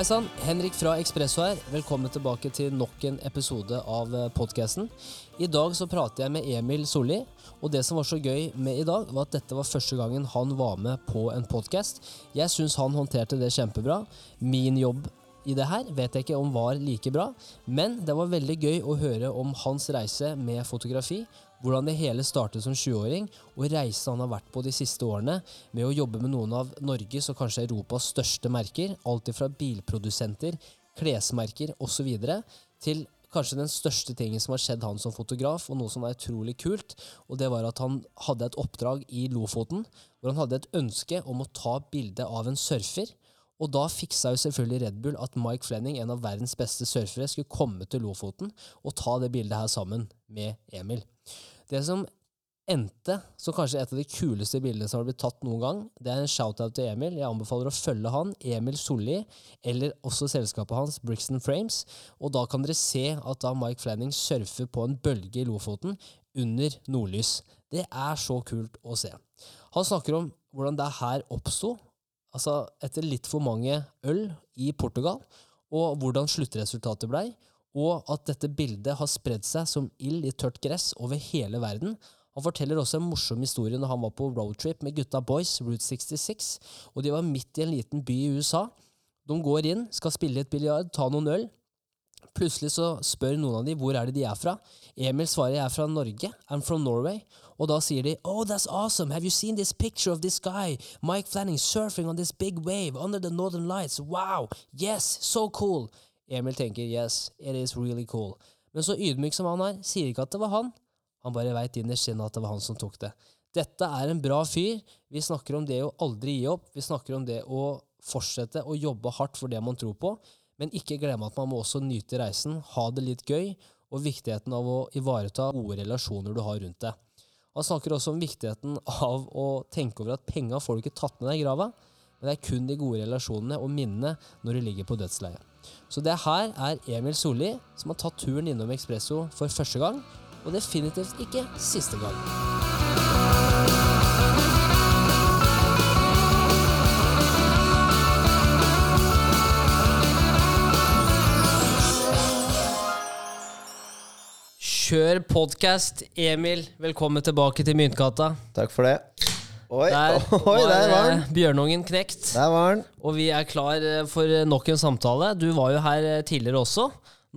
Hei sann, Henrik fra Ekspresso her. Velkommen tilbake til nok en episode av podkasten. I dag så prater jeg med Emil Solli, og det som var så gøy med i dag, var at dette var første gangen han var med på en podkast. Jeg syns han håndterte det kjempebra. Min jobb i det her vet jeg ikke om var like bra, men det var veldig gøy å høre om hans reise med fotografi, hvordan det hele startet som 20-åring, og reisen han har vært på de siste årene med å jobbe med noen av Norges og kanskje Europas største merker, alt fra bilprodusenter, klesmerker osv., til kanskje den største tingen som har skjedd han som fotograf, og noe som er utrolig kult, og det var at han hadde et oppdrag i Lofoten hvor han hadde et ønske om å ta bilde av en surfer. Og da fiksa jo selvfølgelig Red Bull at Mike Flenning, en av verdens beste surfere, skulle komme til Lofoten og ta det bildet her sammen med Emil. Det som endte som kanskje et av de kuleste bildene som har blitt tatt noen gang, det er en shout-out til Emil. Jeg anbefaler å følge han, Emil Solli, eller også selskapet hans, Brixton Frames. Og da kan dere se at da Mike Flanning surfer på en bølge i Lofoten under nordlys. Det er så kult å se. Han snakker om hvordan det her oppsto, altså etter litt for mange øl i Portugal, og hvordan sluttresultatet blei, og at dette bildet har spredd seg som ild i tørt gress over hele verden. Han forteller også en morsom historie når han var på roadtrip med gutta boys, Route 66, og de var midt i en liten by i USA. De går inn, skal spille litt biljard, ta noen øl. Plutselig så spør noen av dem hvor er det de er fra. Emil svarer jeg er fra Norge. I'm from Norway. Og da sier de Oh, that's awesome. Have you seen this picture of this guy? Mike Flanning surfing on this big wave under the northern lights. Wow! Yes! So cool! Emil tenker yes, it is really cool. Men så ydmyk som han er, sier ikke at det var han. Han bare veit innerst inne at det var han som tok det. Dette er en bra fyr. Vi snakker om det å aldri gi opp. Vi snakker om det å fortsette å jobbe hardt for det man tror på, men ikke glemme at man må også nyte reisen, ha det litt gøy, og viktigheten av å ivareta gode relasjoner du har rundt deg. Han snakker også om viktigheten av å tenke over at penga får du ikke tatt med deg i grava, men det er kun de gode relasjonene og minnene når du ligger på dødsleiet. Så det her er Emil Solli, som har tatt turen innom Ekspresso for første gang, og definitivt ikke siste gang. Kjør podkast, Emil. Velkommen tilbake til Myntgata. Takk for det. Oi, Der oi, der var eh, bjørnungen knekt. Der var den. Og vi er klar eh, for nok en samtale. Du var jo her eh, tidligere også.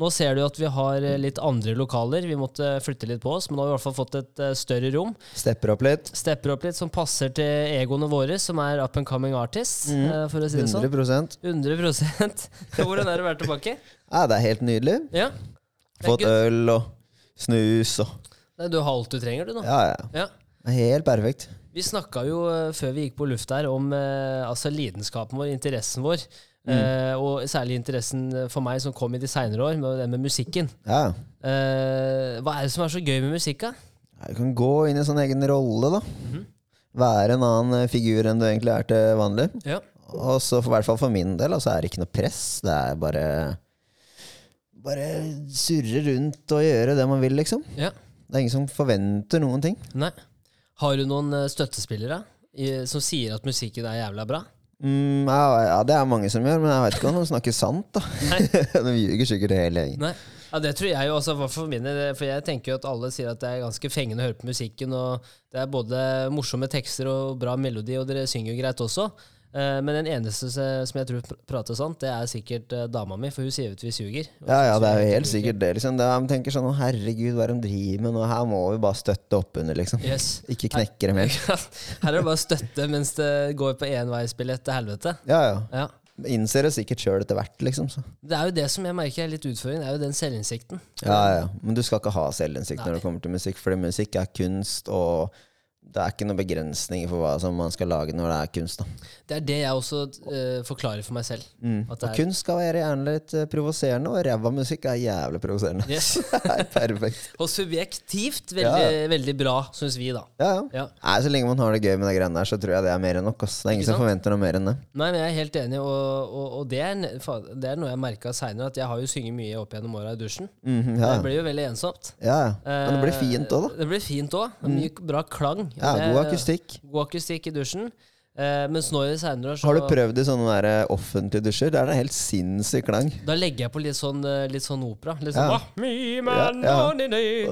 Nå ser du at vi har eh, litt andre lokaler. Vi måtte flytte litt på oss, men nå har vi i hvert fall fått et eh, større rom. Stepper opp litt. Stepper opp litt, som passer til egoene våre, som er up and coming artists. Mm. eh, For å si det sånn. 100 100 Hvordan er det å være tilbake? Ja, Det er helt nydelig. Ja. Fått øl og snus og Du har alt du trenger, du nå. Ja, ja. Ja. Helt perfekt. Vi snakka jo eh, før vi gikk på luft her om eh, altså lidenskapen vår, interessen vår. Eh, og særlig interessen for meg som kom i de seinere år, med det med musikken. Ja. Eh, hva er det som er så gøy med musikk, da? Ja, Du kan gå inn i en sånn egen rolle, da. Mhm. Være en annen eh, figur enn du egentlig er til vanlig. Ja. Og så for, i hvert fall for min del, altså, er det ikke noe press. Det er bare Bare surre rundt og gjøre det man vil, liksom. ja. Det er ingen som forventer noen ting. Nei. Har du noen eh, støttespillere i, som sier at musikken er jævla bra? Mm, ja, ja, det er mange som gjør, men jeg vet ikke om de snakker sant, da. De ljuger sikkert hele gjengen. Ja, Det tror jeg jo også, for- for min. For jeg tenker jo at alle sier at det er ganske fengende å høre på musikken. Og det er både morsomme tekster og bra melodi, og dere synger jo greit også. Eh, Men den eneste som jeg tror prater sant, det er sikkert eh, dama mi, for hun sier at vi suger. Ja, ja, det er jo helt sikkert det. liksom det, De tenker sånn herregud, hva er det de driver med nå? Her må vi bare støtte opp under', liksom. Yes. Ikke knekke dem helt. Her er det bare å støtte mens det går på enveisbillett til helvete. Ja, ja. Ja. Innser det sikkert sjøl etter hvert, liksom. Så. Det er jo det som jeg merker er litt utfordringen, det er jo den selvinnsikten. Ja, ja. Men du skal ikke ha selvinnsikt når det kommer til musikk, for musikk er kunst, og det er ikke noen begrensninger for hva som man skal lage når det er kunst. da Det er det jeg også uh, forklarer for meg selv. mm. Og er- kunst skal være gjerne litt eh, provoserende, og ræva musikk er jævlig provoserende. Yes. Er Perfekt. Og subjektivt veldig, Ja. veldig bra, syns vi, da. Ja, ja. Ja. Nei, Så lenge man har det gøy med de greiene der, så tror jeg det er mer enn nok. Ass. Det er ingen som forventer noe mer enn det. Nei, men jeg er helt enig, og, og, og det, er, det er noe jeg merka seinere, at jeg har jo sunget mye opp gjennom åra i dusjen. Mm ja. Det blir jo veldig ensomt. ja, ja. Men det blir fint òg, da. Eh, Det blir fint òg. Mye bra klang. Ja, Det- god akustikk. God akustikk i dusjen. Eh, mens nå i det senere år så Har du prøvd i sånne der eh, offentlige dusjer? Der er det helt sinnssyk klang. Da legger jeg på litt sånn, eh, litt sånn opera. Litt sånn Ja. Ja,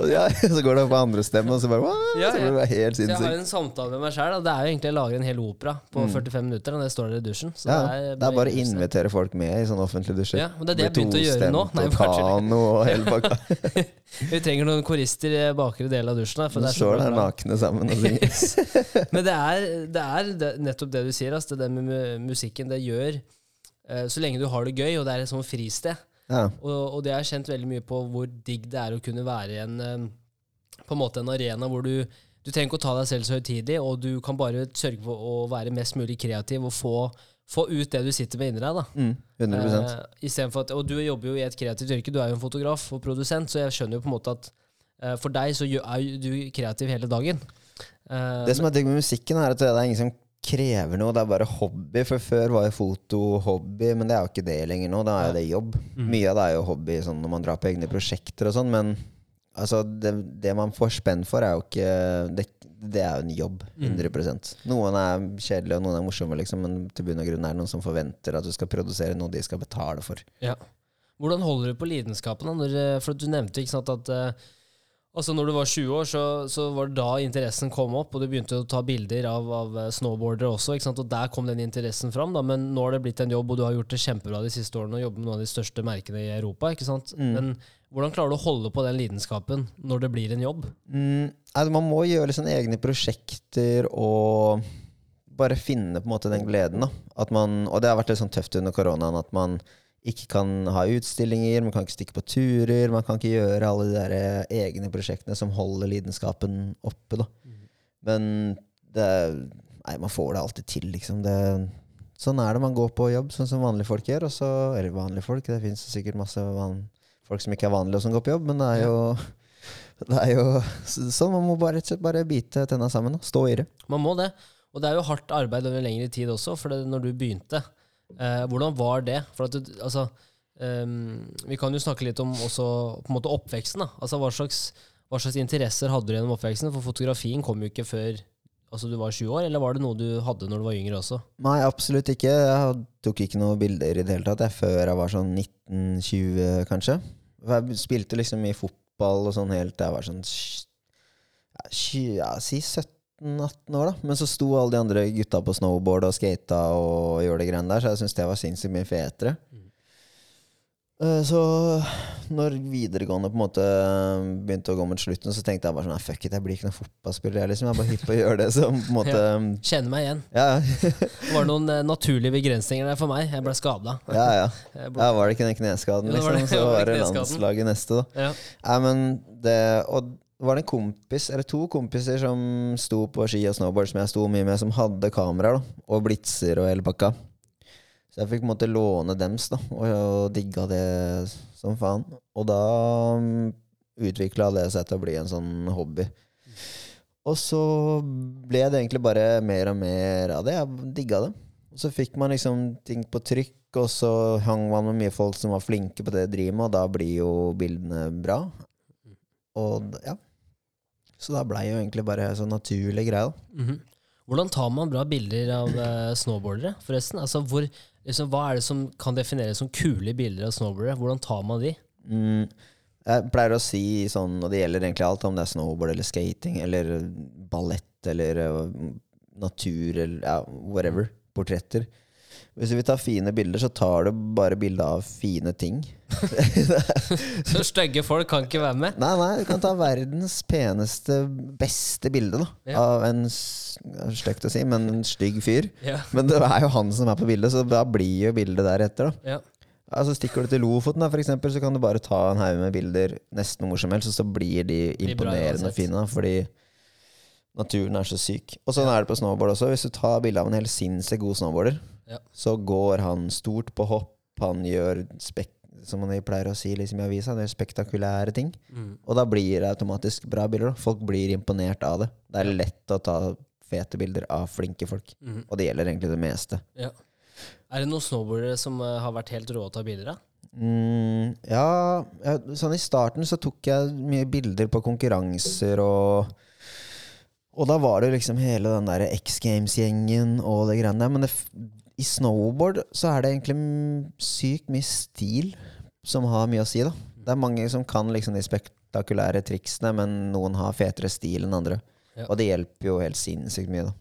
ja. så går det på andre stemme, og så bare Ja, Så blir det helt sinnssykt. jeg har en samtale med meg sjøl. Det er jo egentlig å lage en hel opera på 45 minutter. Og det står der i dusjen. Så Mm. Ja, det er det er bare å invitere folk med i sånne offentlige dusjer. Ja, og det er det jeg begynte å gjøre nå. Nei, kano og hele pakka. Vi trenger noen korister i bakre del av dusjen. her, For De er står der nakne sammen og synger. Men det er, det er det, nettopp det du sier. Altså, det med musikken, det gjør eh, Så lenge du har det gøy, og det er et sånt fristed. Ja. Og, og det har jeg kjent veldig mye på hvor digg det er å kunne være i en eh, På en måte en arena hvor du Du trenger ikke å ta deg selv så høytidelig, og du kan bare sørge for å være mest mulig kreativ og få, få ut det du sitter med inni deg. da. Mm, 100 Eh, i for at, og du jobber jo i et kreativt yrke, du er jo en fotograf og produsent, så jeg skjønner jo på en måte at eh, for deg så er du kreativ hele dagen. Det som er digg med musikken, er at det er ingen som krever noe. Det er bare hobby. For før var jo foto hobby, men det er jo ikke det lenger nå. Da er jo det jobb. Mm. Mye av det er jo hobby sånn når man drar på egne prosjekter og sånn, men altså, det, det man får spenn for, er jo ikke Det, det er jo en jobb. Mm. 100 Noen er kjedelige, og noen er morsomme, liksom, men til bunn og grunn er det noen som forventer at du skal produsere noe de skal betale for. Ja. Hvordan holder du på lidenskapen? Når, eh, for du nevnte ikke sant, at eh, altså når du var 20 år, så, så var det da interessen kom opp, og du begynte å ta bilder av, av eh, snowboardere også. Ikke sant? Og der kom den interessen fram. Da. Men nå har det blitt en jobb, og du har gjort det kjempebra de siste årene og jobber med noen av de største merkene i Europa. Ikke sant? Men hvordan klarer du å holde på den lidenskapen når det blir en jobb? Mm, altså man må gjøre sånne egne prosjekter og bare finne på en måte den gleden. da. At man, og det har vært litt sånn tøft under koronaen at man ikke kan ha utstillinger, man kan ikke stikke på turer, man kan ikke gjøre alle de der eh, egne prosjektene som holder lidenskapen oppe. da. Men det Nei, man får det alltid til, liksom. Det, sånn er det man går på jobb, sånn som vanlige folk gjør. Også, eller vanlige folk, det fins sikkert masse van, folk som ikke er vanlige og som går på jobb, men det er jo det er jo sånn, Man må bare, bare bite tenna sammen og stå i det. Man må det. Og det er jo hardt arbeid over lengre tid også, for det, når du begynte, eh, hvordan var det? For at du, altså, um, vi kan jo snakke litt om også på en måte oppveksten. da. Altså Hva slags, hva slags interesser hadde du gjennom oppveksten? For fotografien kom jo ikke før altså, du var 20 år, eller var det noe du hadde når du var yngre også? Nei, absolutt ikke. Jeg tok ikke noen bilder i det hele tatt jeg, før jeg var sånn 19-20, kanskje. Jeg spilte liksom i fotball og sånn helt til jeg var sånn ja, Si 17-18 år, da. Men så sto alle de andre gutta på snowboard og skata og gjorde de greiene der, så jeg syntes det var sinnssykt mye fetere. Eh, Så når videregående på en måte begynte å gå mot slutten, så tenkte jeg bare sånn fuck it, jeg blir ikke noen fotballspiller. Jeg, liksom. jeg er bare hypp på å gjøre det som på en måte Kjenner meg igjen. Ja, Det var noen eh, naturlige begrensninger der for meg. Jeg ble skada. ja. ja. ja var det ikke den kneskaden, liksom? det. Så var det landslaget neste, da. Ja. Nei, men det Og var det en kompis, eller to kompiser, som sto på ski og snowboard, som jeg sto mye med, som hadde kameraer, da. Og blitser og hele pakka. Så jeg fikk på en måte låne dems, da, og, og digga det som faen. Og da um, utvikla det seg til å bli en sånn hobby. Og så ble det egentlig bare mer og mer av det. Jeg digga det. Og så fikk man liksom ting på trykk, og så hang man med mye folk som var flinke på det de driver med, og da blir jo bildene bra. Og ja. Så da blei jo egentlig bare sånn naturlig greie, da. -hmm. Hvordan tar man bra bilder av uh, snowboardere, forresten? Altså, hvor, liksom, hva er det som kan defineres som kule bilder av snowboardere? Hvordan tar man de? Mm, jeg pleier å si sånn, og det gjelder egentlig alt, om det er snowboard eller skating eller ballett eller uh, natur eller ja, whatever. Portretter. Hvis du vil ta fine bilder, så tar du bare bilde av fine ting. Så stygge folk kan ikke være med? Nei, nei, du kan ta verdens peneste, beste bilde da, Ja. av en stygt å si, men en stygg fyr. Ja. Men det er jo han som er på bildet, så da blir jo bildet deretter. da ja. Altså Stikker du til Lofoten, da, for eksempel, så kan du bare ta en haug med bilder nesten hvor som helst, og så blir de imponerende og fine. Fordi naturen er så syk. Og sånn er det på snowboard også. Hvis du tar bilde av en helt sinnssykt god snowboarder, Ja. så går han stort på hopp. Han gjør spek som man pleier å si liksom i avisa, det er spektakulære ting. Mm. Og da blir det automatisk bra bilder. da Folk blir imponert av det. Det er lett å ta fete bilder av flinke folk. Mm. Og det gjelder egentlig det meste. Ja. Er det noen snowboardere som eh, har vært helt rå å ta bilder av? Mm, ja, ja, sånn i starten så tok jeg mye bilder på konkurranser og Og da var det liksom hele den der X Games-gjengen og det greiene der. Men det, i snowboard så er det egentlig sykt mye stil som har mye å si, da. Det er mange som kan liksom de spektakulære triksene, men noen har fetere stil enn andre. Ja. Og det hjelper jo helt sinnssykt mye, da.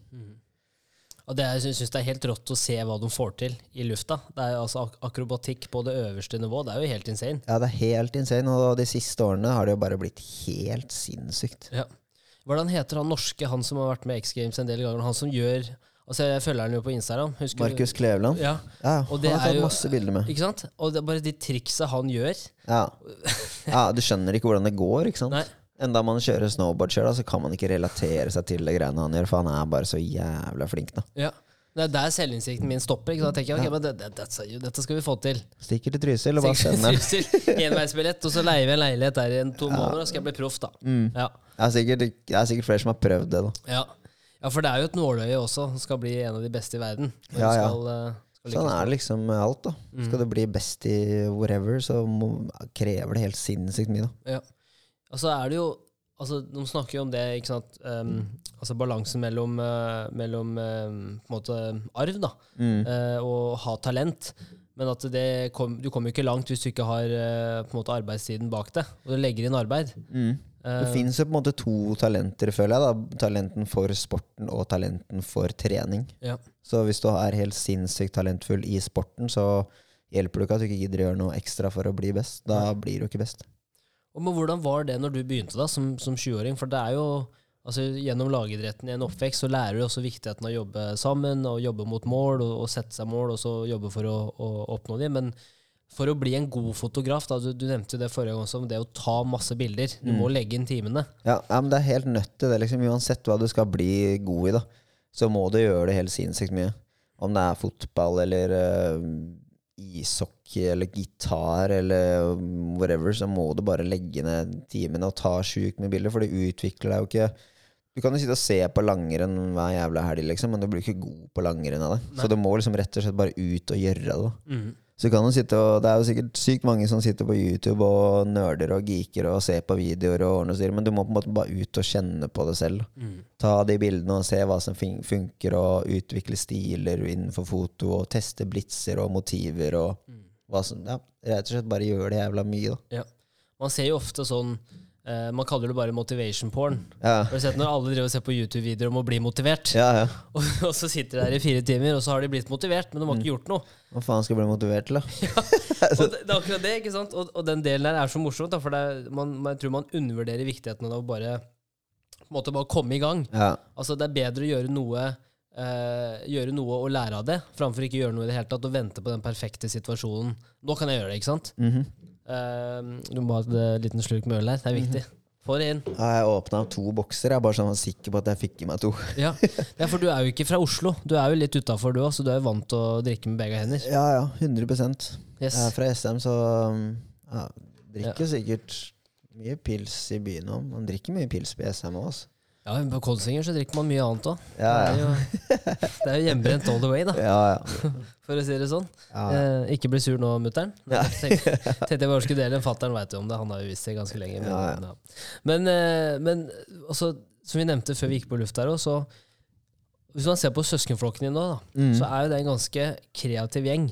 Og det jeg syns det er helt rått å se hva de får til i lufta. Det er jo altså ak akrobatikk på det øverste nivå. Det er jo helt insane. Ja, det er helt insane, og de siste årene har det jo bare blitt helt sinnssykt. Ja. Hvordan heter han norske, han som har vært med X Games en del ganger? Han som gjør Altså, jeg følger han jo på Instagram. Markus Kleveland. Ja, Ja, han har tatt jo- masse bilder med. ikke sant? Og det er bare de triksa han gjør. Ja. ja, Du skjønner ikke hvordan det går, ikke sant? Nei. Enda man kjører snowboard sjøl, så kan man ikke relatere seg til det greiene han gjør, for han er bare så jævla flink, da. Ja. Det er der selvinnsikten min stopper. Ikke? Da tenker jeg, ok, men det, det, dette, dette skal vi få til. Stikker til Trysil og bare sender den. Enveisbillett, og så leier vi en leilighet der i en to måneder, og skal jeg bli proff, da. Mm. Ja. Det er, sikkert, det er sikkert flere som har prøvd det, da. Ja. Ja, for det er jo et nåløye også. Skal bli en av de beste i verden. Ja, ja. Skal, eh, skal Sånn er det liksom med alt, da. Mm. Skal du bli best i whatever, så må, krever det helt sinnssykt mye, da. Ja. Altså er det jo altså, De snakker jo om det, ikke sant um, Altså balansen mellom, uh, mellom uh, på en måte arv da Mm. uh, og ha talent. Men at det kom, du kommer jo ikke langt hvis du ikke har på en måte arbeidstiden bak deg, Og du legger inn arbeid. Mm. Det Eh, fins jo på en måte to talenter, føler jeg. da Talenten for sporten og talenten for trening. ja. Så hvis du er helt sinnssykt talentfull i sporten, så hjelper det ikke at du ikke gidder å gjøre noe ekstra for å bli best. Da blir du ikke best. Og men Hvordan var det når du begynte da, som, som 20-åring? For det er jo altså Gjennom lagidretten i en oppvekst så lærer du også viktigheten av å jobbe sammen og jobbe mot mål og, og sette seg mål og så jobbe for å, å oppnå dem. Men for å bli en god fotograf, da, du, du nevnte det forrige gang også, om det å ta masse bilder. Du må legge inn timene. Ja, ja, men det er helt nødt til det. liksom Uansett hva du skal bli god i, da så må du gjøre det helt sinnssykt mye. Om det er fotball eller uh, ishockey eller gitar eller whatever, så må du bare legge ned timene og ta sjukt med bilder, for det utvikler deg jo ikke Du kan jo sitte og se på langrenn hver jævla helg, liksom, men du blir ikke god på langrenn av det. Så du må liksom rett og slett bare ut og gjøre det. da Mhm. Så kan du sitte og, Det er jo sikkert sykt mange som sitter på YouTube og nerder og geeker og ser på videoer, og ordner og styrer, men du må på en måte bare ut og kjenne på det selv. Mm. Ta de bildene og se hva som fun- funker, og utvikle stiler innenfor foto, og teste blitser og motiver og hva som Ja, rett og slett bare gjøre det jævla mye, da. Ja. Man ser jo ofte sånn eh, Man kaller det bare motivation porn. Ja, Har du sett når alle driver og ser på YouTube-videoer om å bli motivert? ja. ja. Og, og så sitter de der i fire timer, og så har de blitt motivert, men de har ikke gjort noe. Hva faen skal jeg bli motivert til, da? Og det, det er akkurat det, ikke sant? Og, og den delen der er så morsomt, da, for det er, man, man, jeg tror man undervurderer viktigheten av å bare, måte bare komme i gang. Ja. Altså Det er bedre å gjøre noe, Uh, gjøre noe og lære av det, framfor ikke gjøre noe i det hele tatt og vente på den perfekte situasjonen. Nå kan jeg gjøre det, ikke sant? Mhm. Eh, du må ha en liten slurk med øl her. Det er viktig. Få det inn. Ja, jeg åpna to bokser, jeg er bare sånn sikker på at jeg fikk i meg to. Ja. ja, For du er jo ikke fra Oslo. Du er jo litt utafor, du òg, så du er jo vant til å drikke med begge hender. Ja ja, 100 Yes. Jeg er fra SM, så um, ja, drikker sikkert mye pils i byen òg. Man drikker mye pils på SM òg, altså. Ja, På Kolsinger så drikker man mye annet òg. Ja, Det er ja. jo, det er jo hjemmebrent all the way, da, ja, ja. for å si det sånn. ja. Eh, ikke bli sur nå, mutter'n. Ja. Tenkte, tenkte jeg bare skulle dele en Fatter'n veit jo om det, han har jo visst det ganske lenge. Men, Ja, ja. ja. men, eh, men også, som vi nevnte før vi gikk på luft her òg, så hvis man ser på søskenflokken din nå, da, Mm. så er jo det en ganske kreativ gjeng.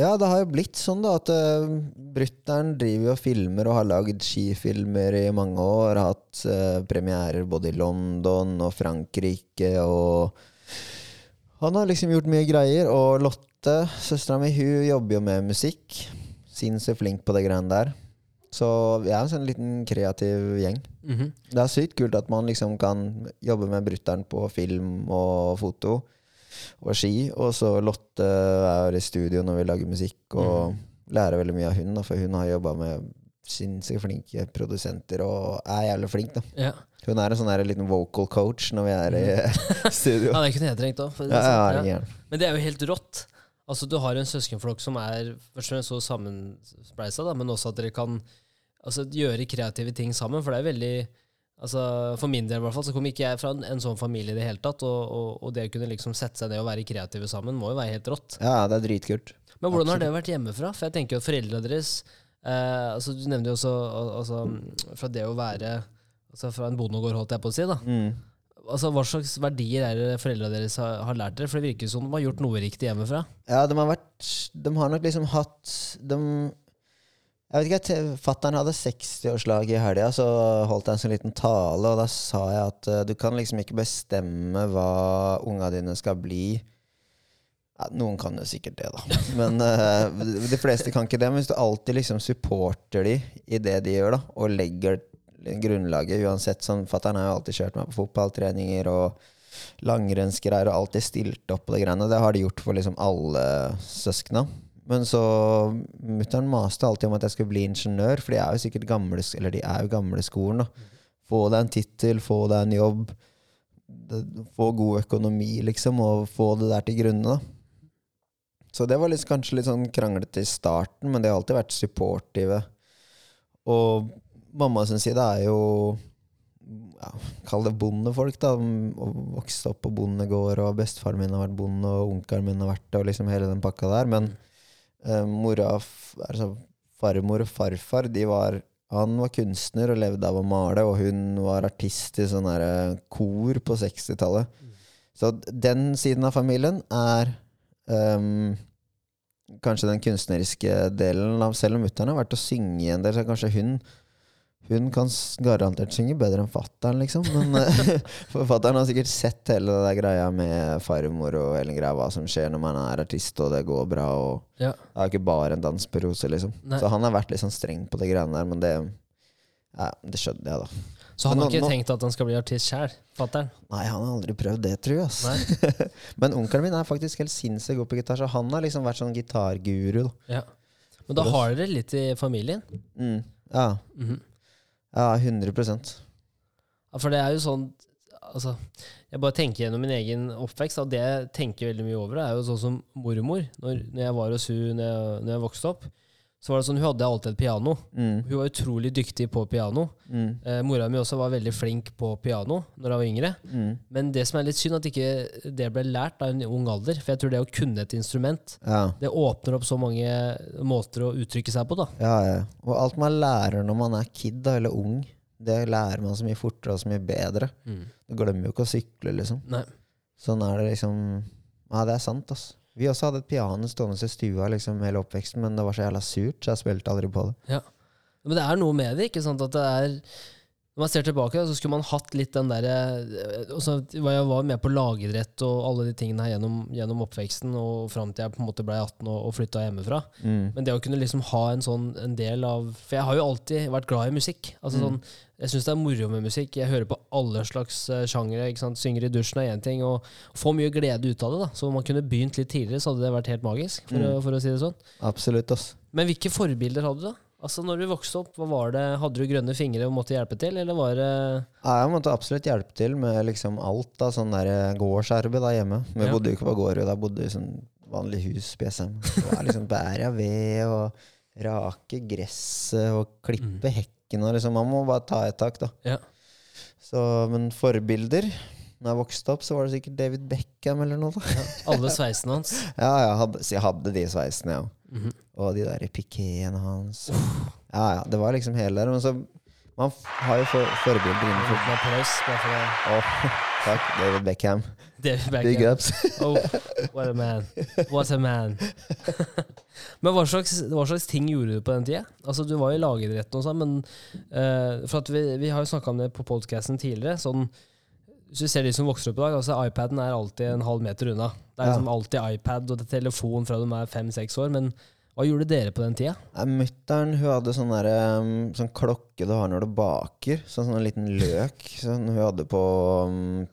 Ja, det har jo blitt sånn da at uh, brutter'n driver og filmer og har lagd skifilmer i mange år. Har hatt uh, premierer både i London og Frankrike og Han har liksom gjort mye greier. Og Lotte, søstera mi, hun jobber jo med musikk. Sinnssykt flink på det greiene der. Så vi er en sånn liten kreativ gjeng. Mhm. Det er sykt kult at man liksom kan jobbe med brutter'n på film og foto og ski. Og så Lotte er i studio når vi lager musikk, og lærer veldig mye av hun. Da, for hun har jobba med sinnssykt flinke produsenter og er jævlig flink. da Ja. Hun er en sånn der liten vocal coach når vi er i studio. ja, det kunne jeg trengt òg. Ja, ja, ja, ja. Men det er jo helt rått. Altså, du har en søskenflokk som er først og fremst så sammenspleisa, men også at dere kan altså, gjøre kreative ting sammen. For det er veldig altså, For min del i hvert fall, så kom ikke jeg fra en, en sånn familie i det hele tatt. Og, og, og det å kunne liksom sette seg ned og være kreative sammen må jo være helt rått. ja, det er dritkult. Men hvordan har det vært hjemmefra? For jeg tenker jo at foreldrene deres eh, altså, Du nevnte jo også altså, fra det å være altså, fra en bondegård, holdt jeg på å si. da Mm. altså, hva slags verdier er det foreldrene deres har, har lært dere? For det virker som de har gjort noe riktig hjemmefra. Ja, de har vært De har nok liksom hatt de, Jeg vet ikke, Fattern hadde 60-årslag i helga, så holdt jeg en sånn liten tale, og da sa jeg at uh, du kan liksom ikke bestemme hva unga dine skal bli. Ja, noen kan jo sikkert det, da. Men uh, de fleste kan ikke det. Men hvis du alltid liksom supporter de i det de gjør, da, og legger grunnlaget uansett sånn Fatter'n har jo alltid kjørt meg på fotballtreninger og langrennsgreier og alltid stilt opp på det greiene. Det har de gjort for liksom alle søskna. Men så Mutter'n maste alltid om at jeg skulle bli ingeniør, for de er jo sikkert gamle Eller de er jo gamle skolen. da. Få deg en tittel, få deg en jobb. Få god økonomi, liksom, og få det der til grunne. da. Så det var litt, kanskje litt sånn kranglete i starten, men de har alltid vært supportive. Og mamma sin side er jo ja, Kall det bondefolk, da. Vokste opp på bondegård, og bestefaren min har vært bonde, og onkelen min har vært det, og liksom hele den pakka der. Men eh, mora, altså farmor og farfar, de var han var kunstner og levde av å male, og hun var artist i sånn kor på 60-tallet. Så den siden av familien er um, kanskje den kunstneriske delen Selv om mutter'n har vært å synge en del, så kanskje hun hun kan garantert synge bedre enn fattern, liksom. Men eh, fattern har sikkert sett hele det der greia med farmor og hele greia, hva som skjer når man er artist og det går bra. Og Ja. Det er ikke bare en dans på roser, liksom. Nei. Så han har vært litt sånn streng på de greiene der, men det ja, det skjønner jeg, da. Så han Men har ikke nå- tenkt at han skal bli artist sjæl, fatter'n? Nei, han har aldri prøvd det, tror jeg. Men onkelen min er faktisk helt sinnssykt god på gitar, så han har liksom vært sånn gitarguru. Ja. Men da har dere litt i familien? Mm. Ja. Mhm. Ja, 100 Ja, for det er jo sånn Altså, jeg bare tenker gjennom min egen oppvekst, og det jeg tenker veldig mye over, er jo sånn som mormor. Når, når jeg var hos hun når når jeg vokste opp, så var det sånn hun hadde alltid et piano. mm. Hun var utrolig dyktig på piano. Mm. Eh, mora mi også var veldig flink på piano når jeg var yngre. Mm. Men det som er litt synd, at ikke det ble lært av en ung alder. For jeg tror det å kunne et instrument, Ja. det åpner opp så mange måter å uttrykke seg på, da. Ja, ja. Og alt man lærer når man er kid da, eller ung, det lærer man så mye fortere og så mye bedre. Du glemmer jo ikke å sykle, liksom. Nei. Sånn er det liksom Ja, det er sant, ass. Vi også hadde et piano stående i stua liksom hele oppveksten, men det var så jævla surt, så jeg spilte aldri på det. Men det er noe med det, ikke sant? At det er Når man ser tilbake, så skulle man hatt litt den derre altså, Jeg var med på lagidrett og alle de tingene her gjennom, gjennom oppveksten og fram til jeg på en måte ble 18 og, og flytta hjemmefra. Mm. Men det å kunne liksom ha en sånn en del av For jeg har jo alltid vært glad i musikk. Altså Mm. sånn, Jeg syns det er moro med musikk. Jeg hører på alle slags uh, sjangere. Synger i dusjen er én ting, og får mye glede ut av det. da Så om man kunne begynt litt tidligere, så hadde det vært helt magisk. For, Mm. for å si det sånn Absolutt, ass. Men hvilke forbilder hadde du? da? Altså når du vokste opp, det? Hadde du grønne fingre og måtte hjelpe til, eller var det Ja, jeg måtte absolutt hjelpe til med liksom alt av sånn der gårdsarbeid der hjemme. Vi Ja. bodde jo ikke på gård, da bodde vi i sånn vanlig hus på SM. Liksom bære ved og rake gresset og klippe hekken og liksom Man må bare ta et tak, da. Ja. Så, men forbilder Når jeg vokste opp, så var det sikkert David Beckham eller noe. da alle sveisene hans? Ja, jeg hadde, jeg hadde de sveisene, ja. Mhm. Og de der pikéene hans. Ja, ja. Det var liksom hele der. Men så Man har jo for, forbilder innenfor applaus. Åh, Takk, David Beckham. David Big Beckham. ups. Oh, what a man. What a man. men hva slags, hva slags ting gjorde du på den tida? Altså, du var i lagidretten og sånn, men uh, For at vi, vi har jo snakka om det på podcasten tidligere. Sånn, hvis du ser de som vokser opp i dag, altså iPaden er alltid en halv meter unna. Det er Ja. liksom alltid iPad og telefon fra de er fem-seks år. Men hva gjorde dere på den tida? Mutter'n hadde sånn, der, um, sånn klokke du har når du baker. Sånn, sånn en liten løk som hun hadde på, um,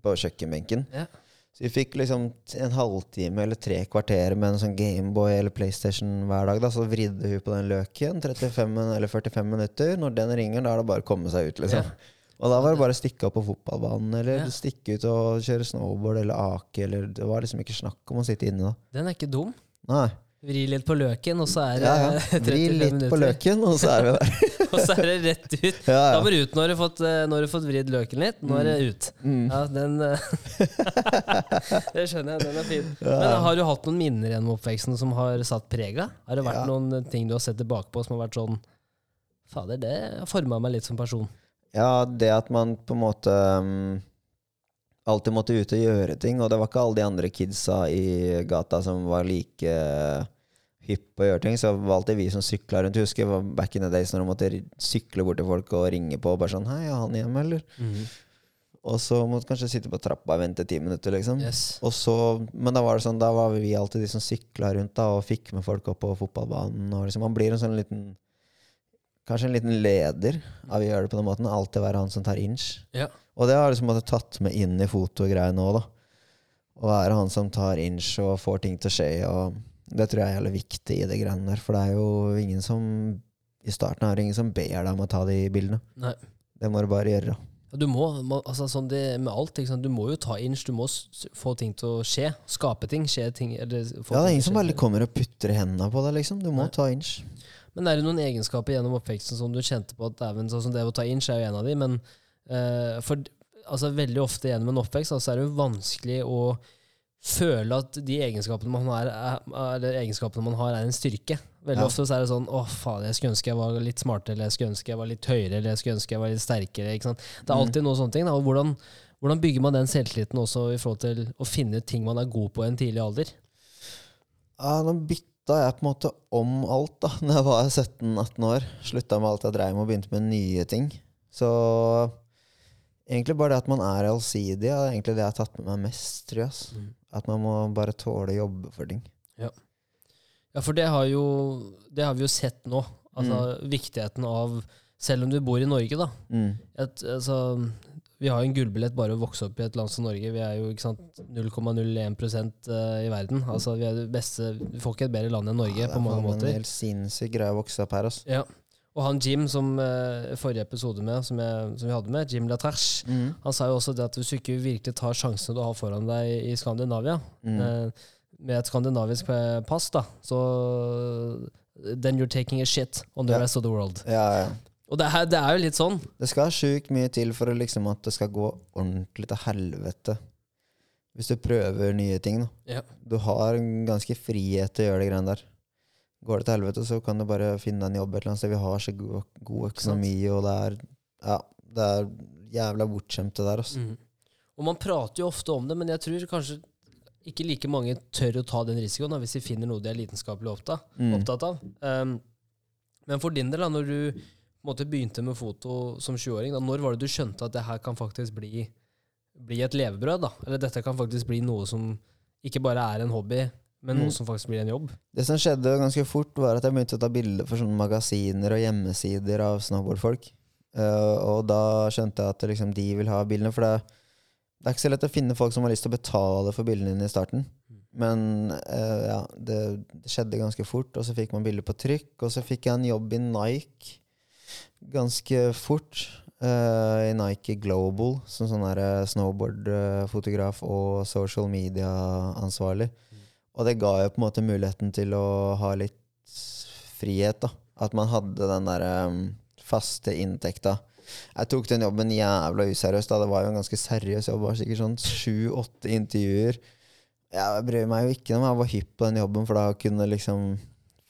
på kjøkkenbenken. Ja. Så vi fikk liksom en halvtime eller tre kvarter med en sånn Gameboy eller PlayStation hver dag. Da. Så vridde hun på den løken 35 eller 45 minutter. Når den ringer, da er det bare å komme seg ut, liksom. Ja. Og da var det bare å stikke opp på fotballbanen eller Ja. stikke ut og kjøre snowboard eller ake. Eller, det var liksom ikke snakk om å sitte inne da. Den er ikke dum. Nei. Vri litt på løken, og så er det Ja, ja. 35 Vri litt minutter. på løken, og så er vi der. og så er det rett ut. Ja, Da ja. må du ut når du har fått, eh, når du fått vridd løken litt. Nå er det ut. Mm. Ja, den eh, Det skjønner jeg. Den er fin. Men har du hatt noen minner gjennom oppveksten som har satt prega? Har det vært noen ting du har sett tilbake på som har vært sånn Fader, det har forma meg litt som person. Ja, det at man på en måte um, alltid måtte ut og gjøre ting. Og det var ikke alle de andre kidsa i gata som var like eh, hypp på å gjøre ting. Så det var alltid vi som sykla rundt. Jeg husker det var back in the days når du måtte sykle bort til folk og ringe på og bare sånn Hei, er han hjemme, eller? Mhm. Og så måtte du kanskje sitte på trappa og vente ti minutter, liksom. Yes. Så, men da var det sånn, da var vi alltid de som sykla rundt da, og fikk med folk opp på fotballbanen. Og liksom, man blir en sånn liten Kanskje en liten leder av å gjøre det på den måten. Alltid være han som tar inch. Ja. Og det har liksom tatt med inn i fotogreiene òg, da. Å være han som tar inch og får ting til å skje. Og det tror jeg er jævlig viktig i det greiene der. For det er jo ingen som I starten er det ingen som ber deg om å ta de bildene. Nei. Det må du bare gjøre. Du må, altså sånn det med alt, du må jo ta inch, du må få ting til å skje. Skape ting, skje ting. Eller få Ja, det er ingen som bare kommer og putter hendene på deg, liksom. Du må Nei. ta inch. Men er det noen egenskaper gjennom oppveksten som du kjente på at dæven, sånn som det å ta inch er jo en av de, men uh, for altså, veldig ofte gjennom en oppvekst altså, er det jo vanskelig å føle at de egenskapene man har, er, egenskapene man har, er en styrke. Veldig Ja. ofte så er det sånn Å, faen, jeg skulle ønske jeg var litt smartere, eller jeg skulle ønske jeg var litt høyere, eller jeg skulle ønske jeg var litt sterkere. Ikke sant? Det er Mm. alltid noen sånne ting. Da. Og hvordan, hvordan bygger man den selvtilliten også i forhold til å finne ut ting man er god på i en tidlig alder? Ja, nå bytta jeg på en måte om alt da Når jeg var 17-18 år. Slutta med alt jeg dreiv med og begynte med nye ting. Så egentlig bare det at man er allsidig, er egentlig det jeg har tatt med meg mest, tror jeg. Altså. Mm. At man må bare tåle å jobbe for ting. Ja, ja for det har, jo, det har vi jo sett nå. Altså Viktigheten av Selv om du bor i Norge, da. Mm. Et, altså, vi har jo en gullbillett bare å vokse opp i et land som Norge. Vi er jo ikke sant, 0,01 eh, i verden. Altså, vi er det beste vi får ikke et bedre land enn Norge Ja, på mange måter. Det er En helt sinnssyk greie å vokse opp her, altså. Ja. Og han Jim som eh, forrige episode med, som, jeg, som vi hadde med, Jim Latrache, Mm. han sa jo også det at hvis du ikke virkelig tar sjansene du har foran deg i Skandinavia, Mm. eh, med et skandinavisk pass, da, så Then you're taking a shit on the yeah. rest of the world. Ja, ja. Og det er, det er jo litt sånn. Det skal sjukt mye til for liksom at det skal gå ordentlig til helvete. Hvis du prøver nye ting. da. Ja. Du har en ganske frihet til å gjøre de greiene der. Går det til helvete, så kan du bare finne en jobb et eller annet sted. Vi har så god, god økonomi, og det er Ja, det er jævla bortskjemt, det der. Altså. Mm. Og man prater jo ofte om det, men jeg tror kanskje ikke like mange tør å ta den risikoen da, hvis de finner noe de er lidenskapelig opptatt, Mm. opptatt av. Um, men for din del, da, når du måte, begynte med foto som 20-åring, når var det du skjønte at det her kan faktisk bli, bli et levebrød? da? Eller dette kan faktisk bli noe som ikke bare er en hobby, men Mm. noe som faktisk blir en jobb? Det som skjedde ganske fort, var at jeg begynte å ta bilder for sånne magasiner og hjemmesider av snowboardfolk. Uh, og da skjønte jeg at liksom, de vil ha bildene. For det, det er ikke så lett å finne folk som har lyst til å betale for bildene dine i starten. Men uh, ja, det, det skjedde ganske fort, og så fikk man bilder på trykk. Og så fikk jeg en jobb i Nike ganske fort. Uh, I Nike Global, som sånn eh, snowboardfotograf og social media-ansvarlig. Og det ga jo på en måte muligheten til å ha litt frihet, da. At man hadde den der um, faste inntekta. Jeg tok den jobben jævla useriøst. da Det var jo en ganske seriøs jobb. Det var sikkert sånn sju-åtte intervjuer. Jeg bryr meg jo ikke om jeg var hypp på den jobben, for da kunne jeg liksom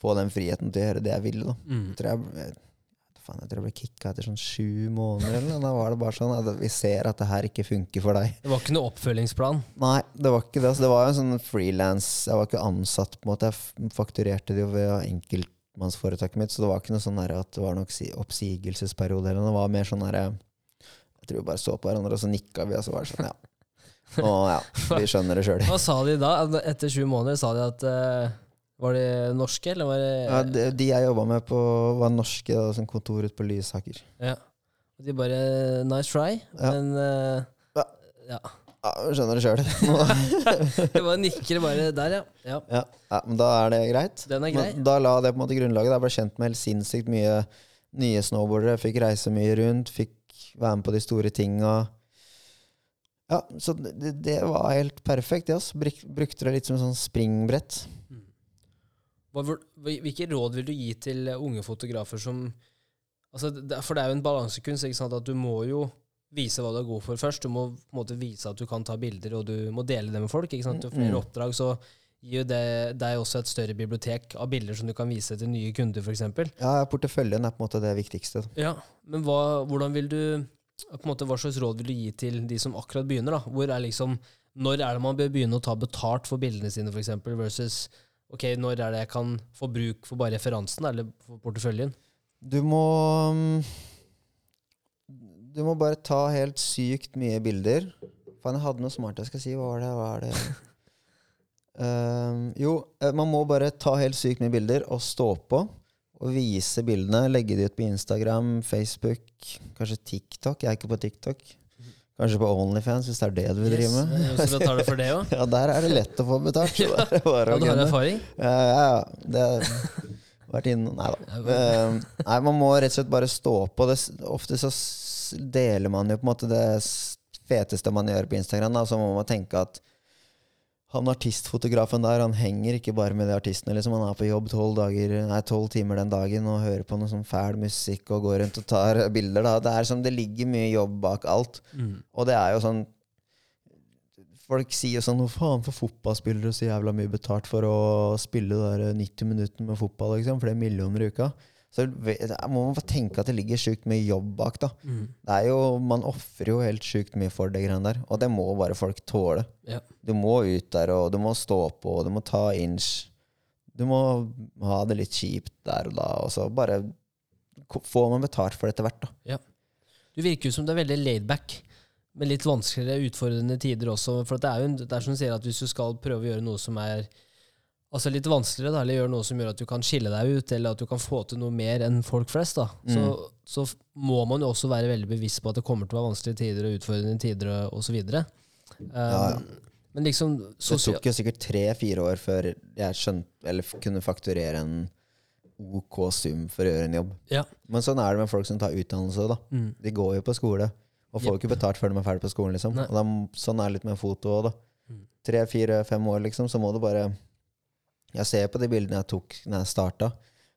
få den friheten til å gjøre det jeg ville. da Mm. tror jeg, faen, jeg tror jeg ble kicka etter sånn sju måneder. Eller. Da var det bare sånn at vi ser at det her ikke funker for deg. Det var ikke noe oppfølgingsplan. Nei, det var ikke det. Altså, det var jo en sånn frilans. Jeg var ikke ansatt. på en måte Jeg fakturerte det jo ved enkeltmannsforetaket mitt, så det var ikke noe sånn at det var noen oppsi- oppsigelsesperiode. Eller noe. Det var mer sånn der, Jeg tror vi bare så på hverandre, og så nikka vi, og så var det sånn, ja. Og ja, vi skjønner det sjøl. Hva sa de da? Etter sju måneder sa de at eh, Var de norske, eller var det Ja, de, de jeg jobba med, på, var norske. da, var sånn kontor ute på Lysaker. Ja. Og de bare Nice try, Ja. men uh, Ja. ja. Ja, skjønner det sjøl. Det bare nikker bare der, ja. ja. Ja, ja, men da er det greit. Den er grei. Men Da la det på en måte grunnlaget. Jeg ble kjent med helt sinnssykt mye nye snowboardere. Fikk reise mye rundt, fikk være med på de store tinga. Ja, så det, det var helt perfekt. det. Bruk, brukte det litt som sånn springbrett. Hvil- hvilke råd vil du gi til eh, unge fotografer som altså, For det er jo en balansekunst. ikke sant? At du må jo vise hva du er god for først. Du må på en måte vise at du kan ta bilder, og du må dele det med folk. ikke sant? Jo flere Mm. oppdrag, så gir jo det deg også et større bibliotek av bilder som du kan vise til nye kunder, f.eks. Ja, Porteføljen er på en måte det viktigste. Ja, men hva, hvordan vil du på en måte, Hva slags råd vil du gi til de som akkurat begynner? da? Hvor er liksom, Når er det man bør begynne å ta betalt for bildene sine, f.eks., versus ok, når er det jeg kan få bruk for bare referansen eller for porteføljen? Du må mm, Du må bare ta helt sykt mye bilder. Faen, jeg hadde noe smart jeg skal si. Hva var det? Hva er det? um, jo, eh, man må bare ta helt sykt mye bilder og stå på. Og vise bildene. Legge de ut på Instagram, Facebook, kanskje TikTok. Jeg er ikke på TikTok. Kanskje på Onlyfans, hvis det er det du vil drive med. Yes, så betaler for det også. Ja, der er det lett å få betalt. Ja, du har erfaring? Ja, ja, ja. Det har vært inne Nei da. Eh, Nei, man må rett og slett bare stå på. Det, ofte så deler man jo på en måte det feteste man gjør på Instagram. Da. Så må man tenke at han artistfotografen der, han henger ikke bare med de artistene. Liksom. Han er på jobb tolv dager, nei, 12 timer den dagen og hører på noe sånn fæl musikk og går rundt og tar bilder. Da. Det er som det ligger mye jobb bak alt. Mm. Og det er jo sånn Folk sier jo sånn Hva faen får fotballspillere så jævla mye betalt for å spille der 90 minutter med fotball? Liksom, flere millioner i uka. Så må man tenke at det ligger sjukt mye jobb bak. da Mm. Det er jo, Man ofrer jo helt sjukt mye for det greiene der. Og det må bare folk tåle. Ja. Du må ut der, og du må stå på, og du må ta inch. Du må ha det litt kjipt der og da, og så bare få får man betalt for det etter hvert. da Du virker jo som du er veldig laidback, med litt vanskeligere, utfordrende tider også. For det er jo det er som du sier, at hvis du skal prøve å gjøre noe som er altså litt vanskeligere, da, eller gjøre noe som gjør at du kan skille deg ut, eller at du kan få til noe mer enn folk flest, da, så, så må man jo også være veldig bevisst på at det kommer til å være vanskelige tider og utfordrende tider og osv. Um, Ja, ja. Men liksom Det tok jo sikkert tre-fire år før jeg skjønte, eller kunne fakturere en OK sum for å gjøre en jobb. Ja. Men sånn er det med folk som tar utdannelse. da Mm. De går jo på skole, og får jo ikke betalt før de er ferdig på skolen. liksom da, Sånn er det litt med foto òg. Mm. Tre, fire, fem år, liksom, så må du bare Jeg ser på de bildene jeg tok Når jeg starta.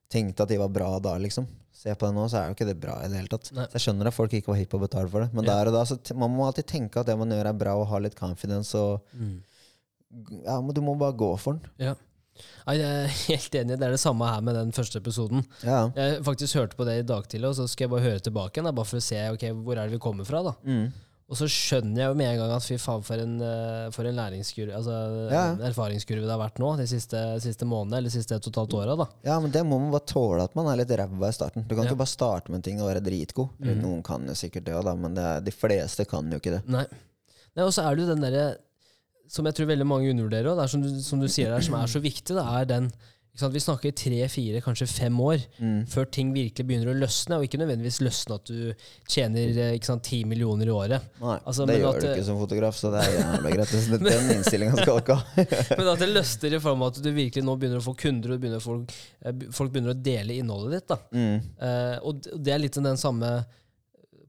Tenkte at de var bra da, liksom. Ser på det nå, så er jo ikke det bra i det hele tatt. Nei. Så jeg skjønner at folk ikke var hypp på å betale for det. Men Ja. der og da, så man må alltid tenke at det man gjør, er bra, og ha litt confidence. Og Mm. ja, men du må bare gå for den. Ja. Jeg er helt enig. Det er det samme her med den første episoden. Ja. Jeg faktisk hørte på det i dag tidlig, og så skal jeg bare høre tilbake igjen, bare for å se ok, hvor er det vi kommer fra. da. Mm. Og så skjønner jeg jo med en gang at fy faen, for en, eh, for en læringskurve, altså Ja. erfaringskurve det har vært nå, de siste, siste månedene, eller de siste et og et halvt åra. da. ja, men det må man bare tåle at man er litt ræva i starten. Du kan Ja. ikke bare starte med en ting og være dritgod. Mhm. Noen kan jo sikkert det òg, men det er, de fleste kan jo ikke det. Nei. Nei, Og så er det jo den derre som jeg tror veldig mange undervurderer, og det er som du, som du sier der, som er så viktig, det er den? Vi snakker tre, fire, kanskje fem år Mm. før ting virkelig begynner å løsne, og ikke nødvendigvis løsne at du tjener eh, ti millioner i året. Nei, Altså, det men gjør at du ikke som fotograf, så det er jævlig greit. Så det- Den innstillinga skal dere ha. Men at det løsner i form av at du virkelig nå begynner å få kunder, og begynner folk, eh, folk begynner å dele innholdet ditt. Mm. Uh, og det er litt den samme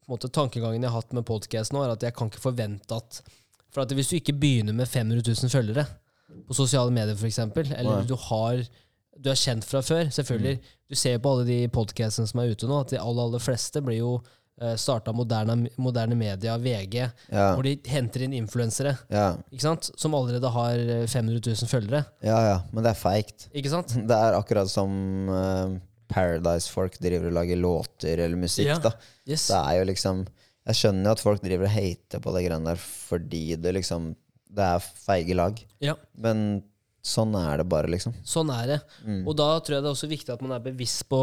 på måte, tankegangen jeg har hatt med podcast nå, er at jeg kan ikke forvente at For at hvis du ikke begynner med 500 000 følgere på sosiale medier, f.eks., eller Nei. du har du er kjent fra før, selvfølgelig. Du ser på alle de podcastene som er ute nå, at de aller, aller fleste blir jo uh, starta moderne, moderne media, VG, Ja, hvor de henter inn influensere ja, ikke sant? som allerede har eh, 500 000 følgere. ja, ja, men det er feigt. Ikke sant? Det er akkurat som eh, Paradise-folk driver og lager låter eller musikk. Ja. da Yes. Det er jo liksom Jeg skjønner jo at folk driver og hater på det greiene der fordi det liksom Det er feige lag. Ja, Men sånn er det bare, liksom. sånn er det. Mm. Og da tror jeg det er også viktig at man er bevisst på,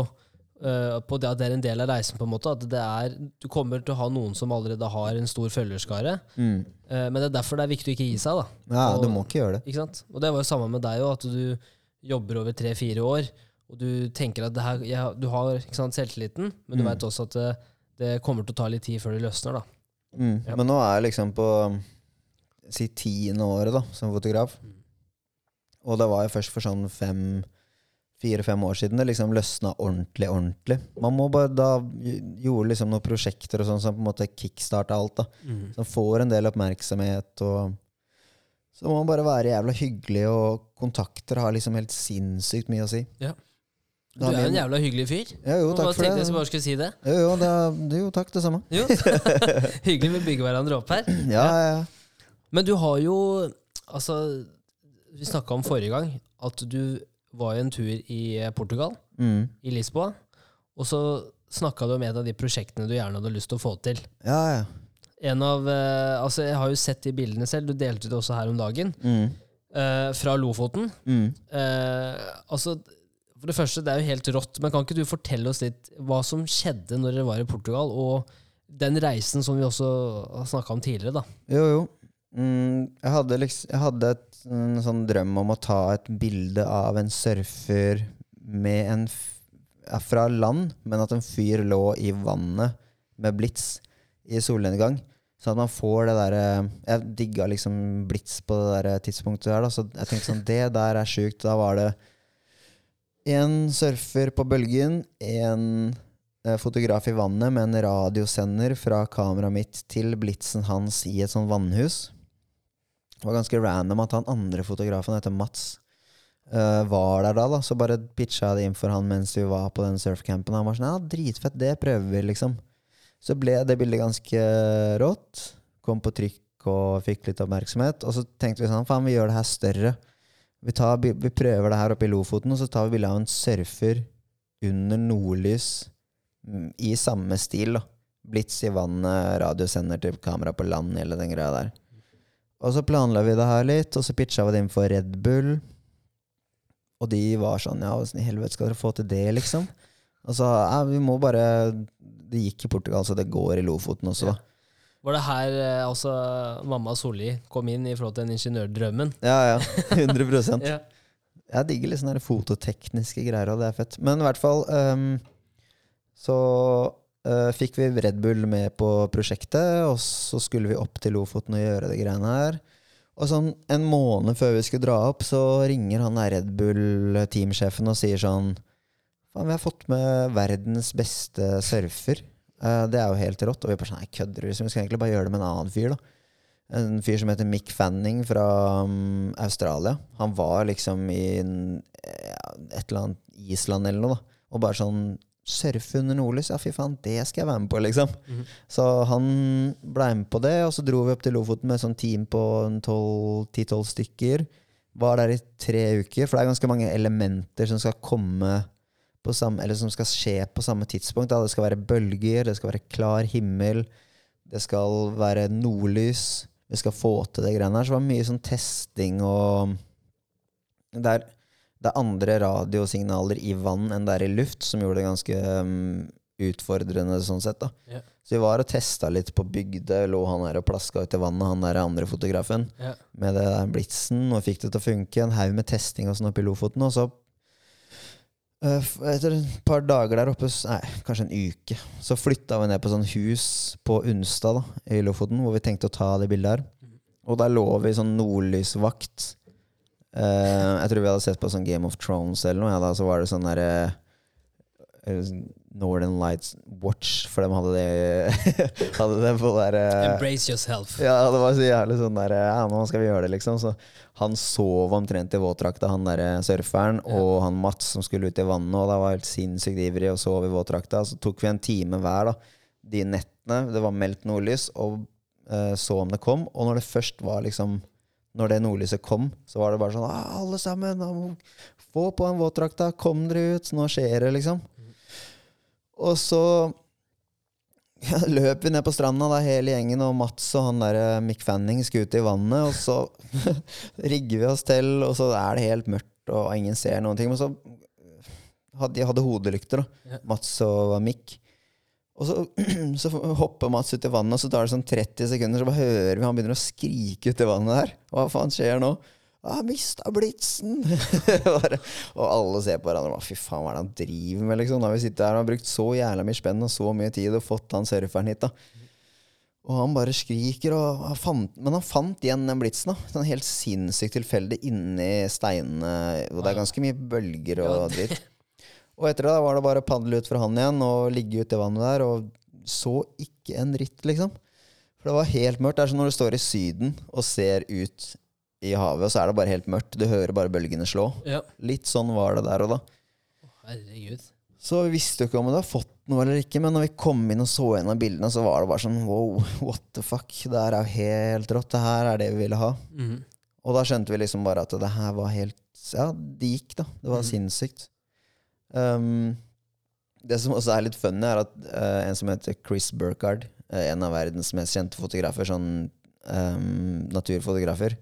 uh, på det at det er en del av reisen. på en måte, At det er, du kommer til å ha noen som allerede har en stor følgerskare. Mm. Uh, men det er derfor det er viktig å ikke gi seg. da. Ja, Og- du må ikke gjøre det. Ikke sant? Og det var jo samme med deg òg, at du jobber over tre-fire år, og du tenker at det her, ja, du har ikke sant, selvtilliten, men du Mm. vet også at det, det kommer til å ta litt tid før det løsner. da. Mm. Ja. Men nå er jeg liksom på si tiende året da, som fotograf. Mm. Og det var jo først for sånn fem fire-fem år siden det liksom løsna ordentlig, ordentlig. Man må bare da gjorde liksom noen prosjekter og sånn som på en måte kickstarta alt. da. Som får en del oppmerksomhet. og Så må man bare være jævla hyggelig, og kontakter har liksom helt sinnssykt mye å si. Ja. Du er jo en jævla hyggelig fyr. Ja, jo, takk for det. jeg bare skulle si det. Jo, jo, det er, jo, takk, det samme. Jo. Hyggelig vi bygger hverandre opp her. Ja, ja, ja. Men du har jo Altså, vi snakka om forrige gang at du var jo en tur i Portugal, Mm. i Lisboa. Og så snakka du om et av de prosjektene du gjerne hadde lyst til å få til. Ja, ja. En av, eh, altså Jeg har jo sett de bildene selv, du delte det også her om dagen, Mm. eh, fra Lofoten. Mm. Eh, altså, for det første, det er jo helt rått, men kan ikke du fortelle oss litt hva som skjedde når dere var i Portugal, og den reisen som vi også har snakka om tidligere, da? Jo, jo. Mm, jeg hadde, liksom, jeg hadde et, en sånn drøm om å ta et bilde av en surfer med en fra land, men at en fyr lå i vannet med blits i solnedgang. Sånn at man får det derre Jeg digga liksom blits på det der tidspunktet der, da, så jeg tenkte sånn Det der er sjukt. Da var det en surfer på bølgen, en eh, fotograf i vannet med en radiosender fra kameraet mitt til blitsen hans i et sånn vannhus. Det var ganske random at han andre fotografen, heter Mats, uh, var der da. da Så bare pitcha jeg det inn for han mens vi var på den surfcampen. Han var sånn Ja, dritfett, det prøver vi, liksom. Så ble det bildet ganske rått. Kom på trykk og fikk litt oppmerksomhet. Og så tenkte vi sånn Faen, vi gjør det her større. Vi, tar, vi prøver det her oppe i Lofoten, og så tar vi bilde av en surfer under nordlys mm, i samme stil. da Blits i vannet, radiosender til kamera på land, hele den greia der. Og så planla vi det her litt, og så pitcha vi det inn for Red Bull. Og de var sånn Ja, åssen i helvete skal dere få til det, liksom? Og så ja, vi må bare Det gikk i Portugal, så det går i Lofoten også, da. Var det her eh, altså, mamma Solli kom inn i forhold til den ingeniørdrømmen? Ja, ja. 100 Ja. Jeg digger litt sånne fototekniske greier, og det er fett. Men i hvert fall um, så fikk vi Red Bull med på prosjektet, og så skulle vi opp til Lofoten og gjøre de greiene her. Og sånn en måned før vi skulle dra opp, så ringer han der Red Bull-teamsjefen og sier sånn Faen, vi har fått med verdens beste surfer. Eh, det er jo helt rått. Og vi bare sånn Nei, kødder du? liksom? Vi skal egentlig bare gjøre det med en annen fyr, da. En fyr som heter Mick Fanning fra um, Australia. Han var liksom i en, et eller annet Island eller noe, da. Og bare sånn Surfe under nordlys? Ja, fy faen, det skal jeg være med på, liksom. Mhm. Så han blei med på det, og så dro vi opp til Lofoten med sånn team på 10-12 stykker. Var der i tre uker, for det er ganske mange elementer som skal komme på samme, eller som skal skje på samme tidspunkt. Da. Det skal være bølger, det skal være klar himmel, det skal være nordlys. Vi skal få til det greiene her. Så det var mye sånn testing og Det er, det er andre radiosignaler i vann enn det er i luft, som gjorde det ganske um, utfordrende sånn sett. da. Yeah. Så vi var og testa litt på bygde. Lå han her og plaska ut i vannet, han der andre fotografen yeah. med det der blitsen, og fikk det til å funke. En haug med testing og sånn oppe i Lofoten. Og så, uh, etter et par dager der oppe, nei, kanskje en uke, så flytta vi ned på sånn hus på Unstad da, i Lofoten, hvor vi tenkte å ta det bildet her. Og der lå vi i sånn nordlysvakt. Eh, jeg tror vi hadde sett på sånn Game of Thrones eller noe, ja, da, så var det sånn derre uh, Northern Lights Watch, for de hadde det Hadde det på der uh, Embrace yourself. ja, det var så jævlig sånn der Ja, nå skal vi gjøre det, liksom. Så han sov omtrent i våtdrakta, han derre surferen, og han Mats som skulle ut i vannet, og da var helt sinnssykt ivrig og sov i våtdrakta. Så tok vi en time hver, da. De nettene. Det var meldt nordlys, og eh, så om det kom. Og når det først var liksom Når det nordlyset kom, så var det bare sånn ah, Alle sammen, få på en våtdrakta, kom dere ut, nå skjer det, liksom. Og så ja, løp vi ned på stranda, da, hele gjengen, og Mats og han der eh, Mick Fanning skulle ut i vannet. Og så rigger vi oss til, og så er det helt mørkt, og ingen ser noen ting. Men så hadde de hadde hodelykter, da. Ja. Mats og Mick. Og så, så hopper Mats ut i vannet, og så tar det sånn 30 sekunder, så bare hører vi han begynner å skrike ut i vannet der. Hva faen skjer nå? Jeg mista blitsen! Og alle ser på hverandre og fy faen, hva er det han driver med? liksom? Har vi sittet her og har brukt så jævla mye spenn og så mye tid og fått han surferen hit. da. Og han bare skriker, han fant, men han fant igjen den blitsen. da. Sånn helt sinnssykt tilfeldig inni steinene. Og det er ganske mye bølger og dritt. Og etter det da var det bare padle ut fra han igjen og ligge uti i vannet der, og så ikke en dritt, liksom. For det var helt mørkt. Det er som når du står i Syden og ser ut i havet, og så er det bare helt mørkt. Du hører bare bølgene slå. Ja. Litt sånn var det der og da. Herregud. Så vi visste jo ikke om vi hadde fått noe eller ikke, men når vi kom inn og så gjennom bildene, så var det bare sånn wow, what the fuck. Det her er jo helt rått. Det her er det vi ville ha. Mm. Og da skjønte vi liksom bare at det her var helt Ja, det gikk, da. Det var mm. sinnssykt. Um, Det som også er litt funny, er at uh, en som heter Chris Burkard, uh, en av verdens mest kjente fotografer, sånn um, naturfotografer,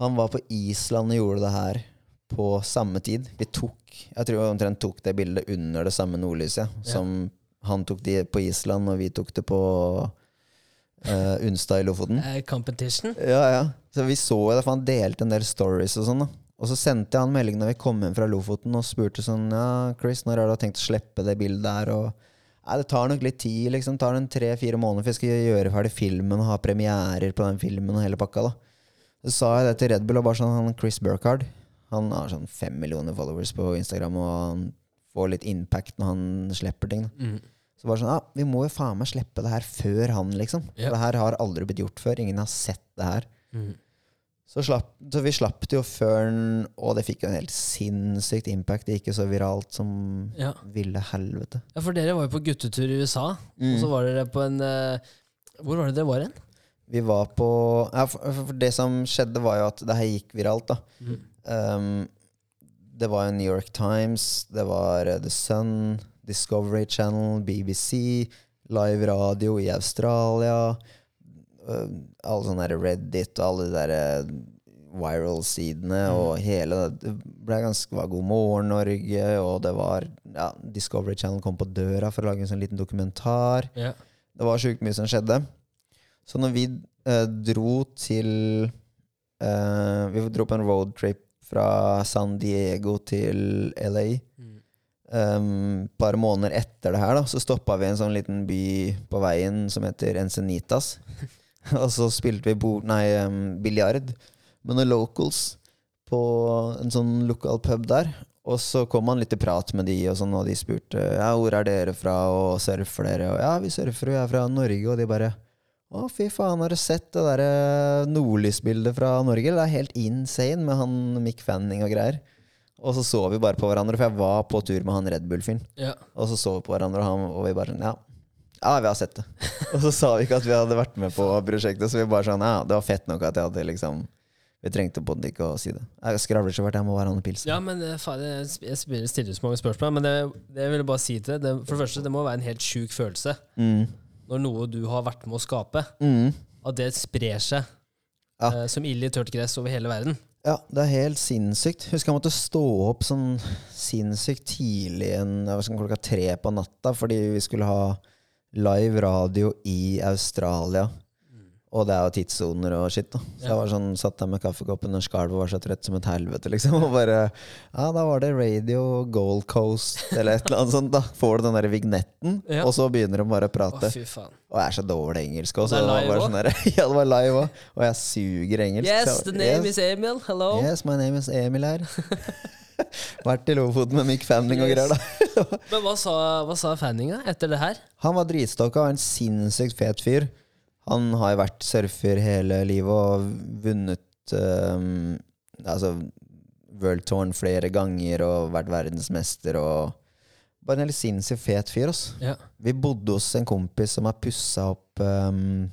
han var på Island og gjorde det her på samme tid. Vi tok Jeg tror vi omtrent tok det bildet under det samme nordlyset. Som han tok det på Island, og vi tok det på uh, Unstad i Lofoten. Eh, competition? Ja, ja. Så vi så det, for han delte en del stories og sånn. da Og så sendte jeg han melding når vi kom hjem fra Lofoten og spurte sånn Ja, Chris, når har du tenkt å slippe det bildet der? Og Nei, det tar nok litt tid. liksom tar en tre-fire måneder, for jeg skal gjøre ferdig filmen og ha premierer på den filmen og hele pakka. da Så sa jeg det til Red Bull, og bare sånn han Chris Burkhardt Han har sånn fem millioner followers på Instagram, og han får litt impact når han slipper ting. da Mm. så bare sånn, ja, Vi må jo faen meg slippe det her før han, liksom. Yep. For det her har aldri blitt gjort før. Ingen har sett det her. Mm. Så, slapp, så vi slapp det jo før den, og det fikk jo en helt sinnssykt impact. Det gikk jo så viralt som Ja. ville helvete. ja, for dere var jo på guttetur i USA, Mm. og så var dere på en uh, Hvor var det dere var hen? Vi var på ja, for, for for det som skjedde, var jo at det her gikk viralt, da. Mm. Um, det var jo New York Times, det var eh, The Sun, Discovery Channel, BBC, live radio i Australia. Eh, alle sånne der Reddit og alle de der eh, viral-sidene og hele det Det ble ganske var God morgen Norge, og det var ja, Discovery Channel kom på døra for å lage en sånn liten dokumentar. Yeah. Det var sjukt mye som skjedde. Så når vi eh, dro til eh, Vi dro på en roadtrip fra San Diego til LA. Mm. Um, par måneder etter det her da Så stoppa vi en sånn liten by på veien som heter Encenitas. og så spilte vi bord, nei, um, biljard med noen locals på en sånn lokal pub der. Og så kom han litt i prat med de, og sånn, og de spurte ja, hvor er dere fra, og surfer dere? Og ja, vi surfer, og jeg er fra Norge. Og de bare å, fy faen, har du sett det derre nordlysbildet fra Norge? Det er helt insane med han Mick Fanning og greier. Og så så vi bare på hverandre, for jeg var på tur med han Red Bull-fyren. Ja. Og så så vi på hverandre, og, han, og vi bare sånn, ja. Ja, vi har sett det. og så sa vi ikke at vi hadde vært med på prosjektet, så vi bare sånn, ja, det var fett nok at jeg hadde liksom Vi trengte på det ikke å si det. Jeg skravler så hvert jeg må være han pilsen. Ja, men eh, faen, jeg jeg stiller så mange spørsmål. Men det, det jeg ville bare si til deg For det første, det må være en helt sjuk følelse Mm. når noe du har vært med å skape, Mm. at det sprer seg Ja. eh, som ild i tørt gress over hele verden. Ja, det er helt sinnssykt. Husker jeg måtte stå opp sånn sinnssykt tidlig en, jeg klokka tre på natta fordi vi skulle ha live radio i Australia. Og det er jo tidssoner og shit. da Så jeg var sånn, satt der med kaffekoppen og skalv og var så trøtt som et helvete. liksom Og bare Ja, da var det Radio Gold Coast eller et eller annet sånt. da Får du den der vignetten, Ja. og så begynner de bare å Å, prate. fy faen. Og jeg er så dårlig engelsk. også. Og det var sånn der, Ja, det var live òg. Og jeg suger engelsk. Yes, the name yes. is Emil. Hello. Yes, my name is Emil her. Vært i Lofoten med Mick Fanning og greier, da. Men hva sa, hva sa Fanninga etter det her? Han var dritstokka en sinnssykt fet fyr. Han har jo vært surfer hele livet og vunnet um, altså World Tourn flere ganger og vært verdensmester og Bare en helt sinnssykt fet fyr, ass. Ja. Vi bodde hos en kompis som har pussa opp um,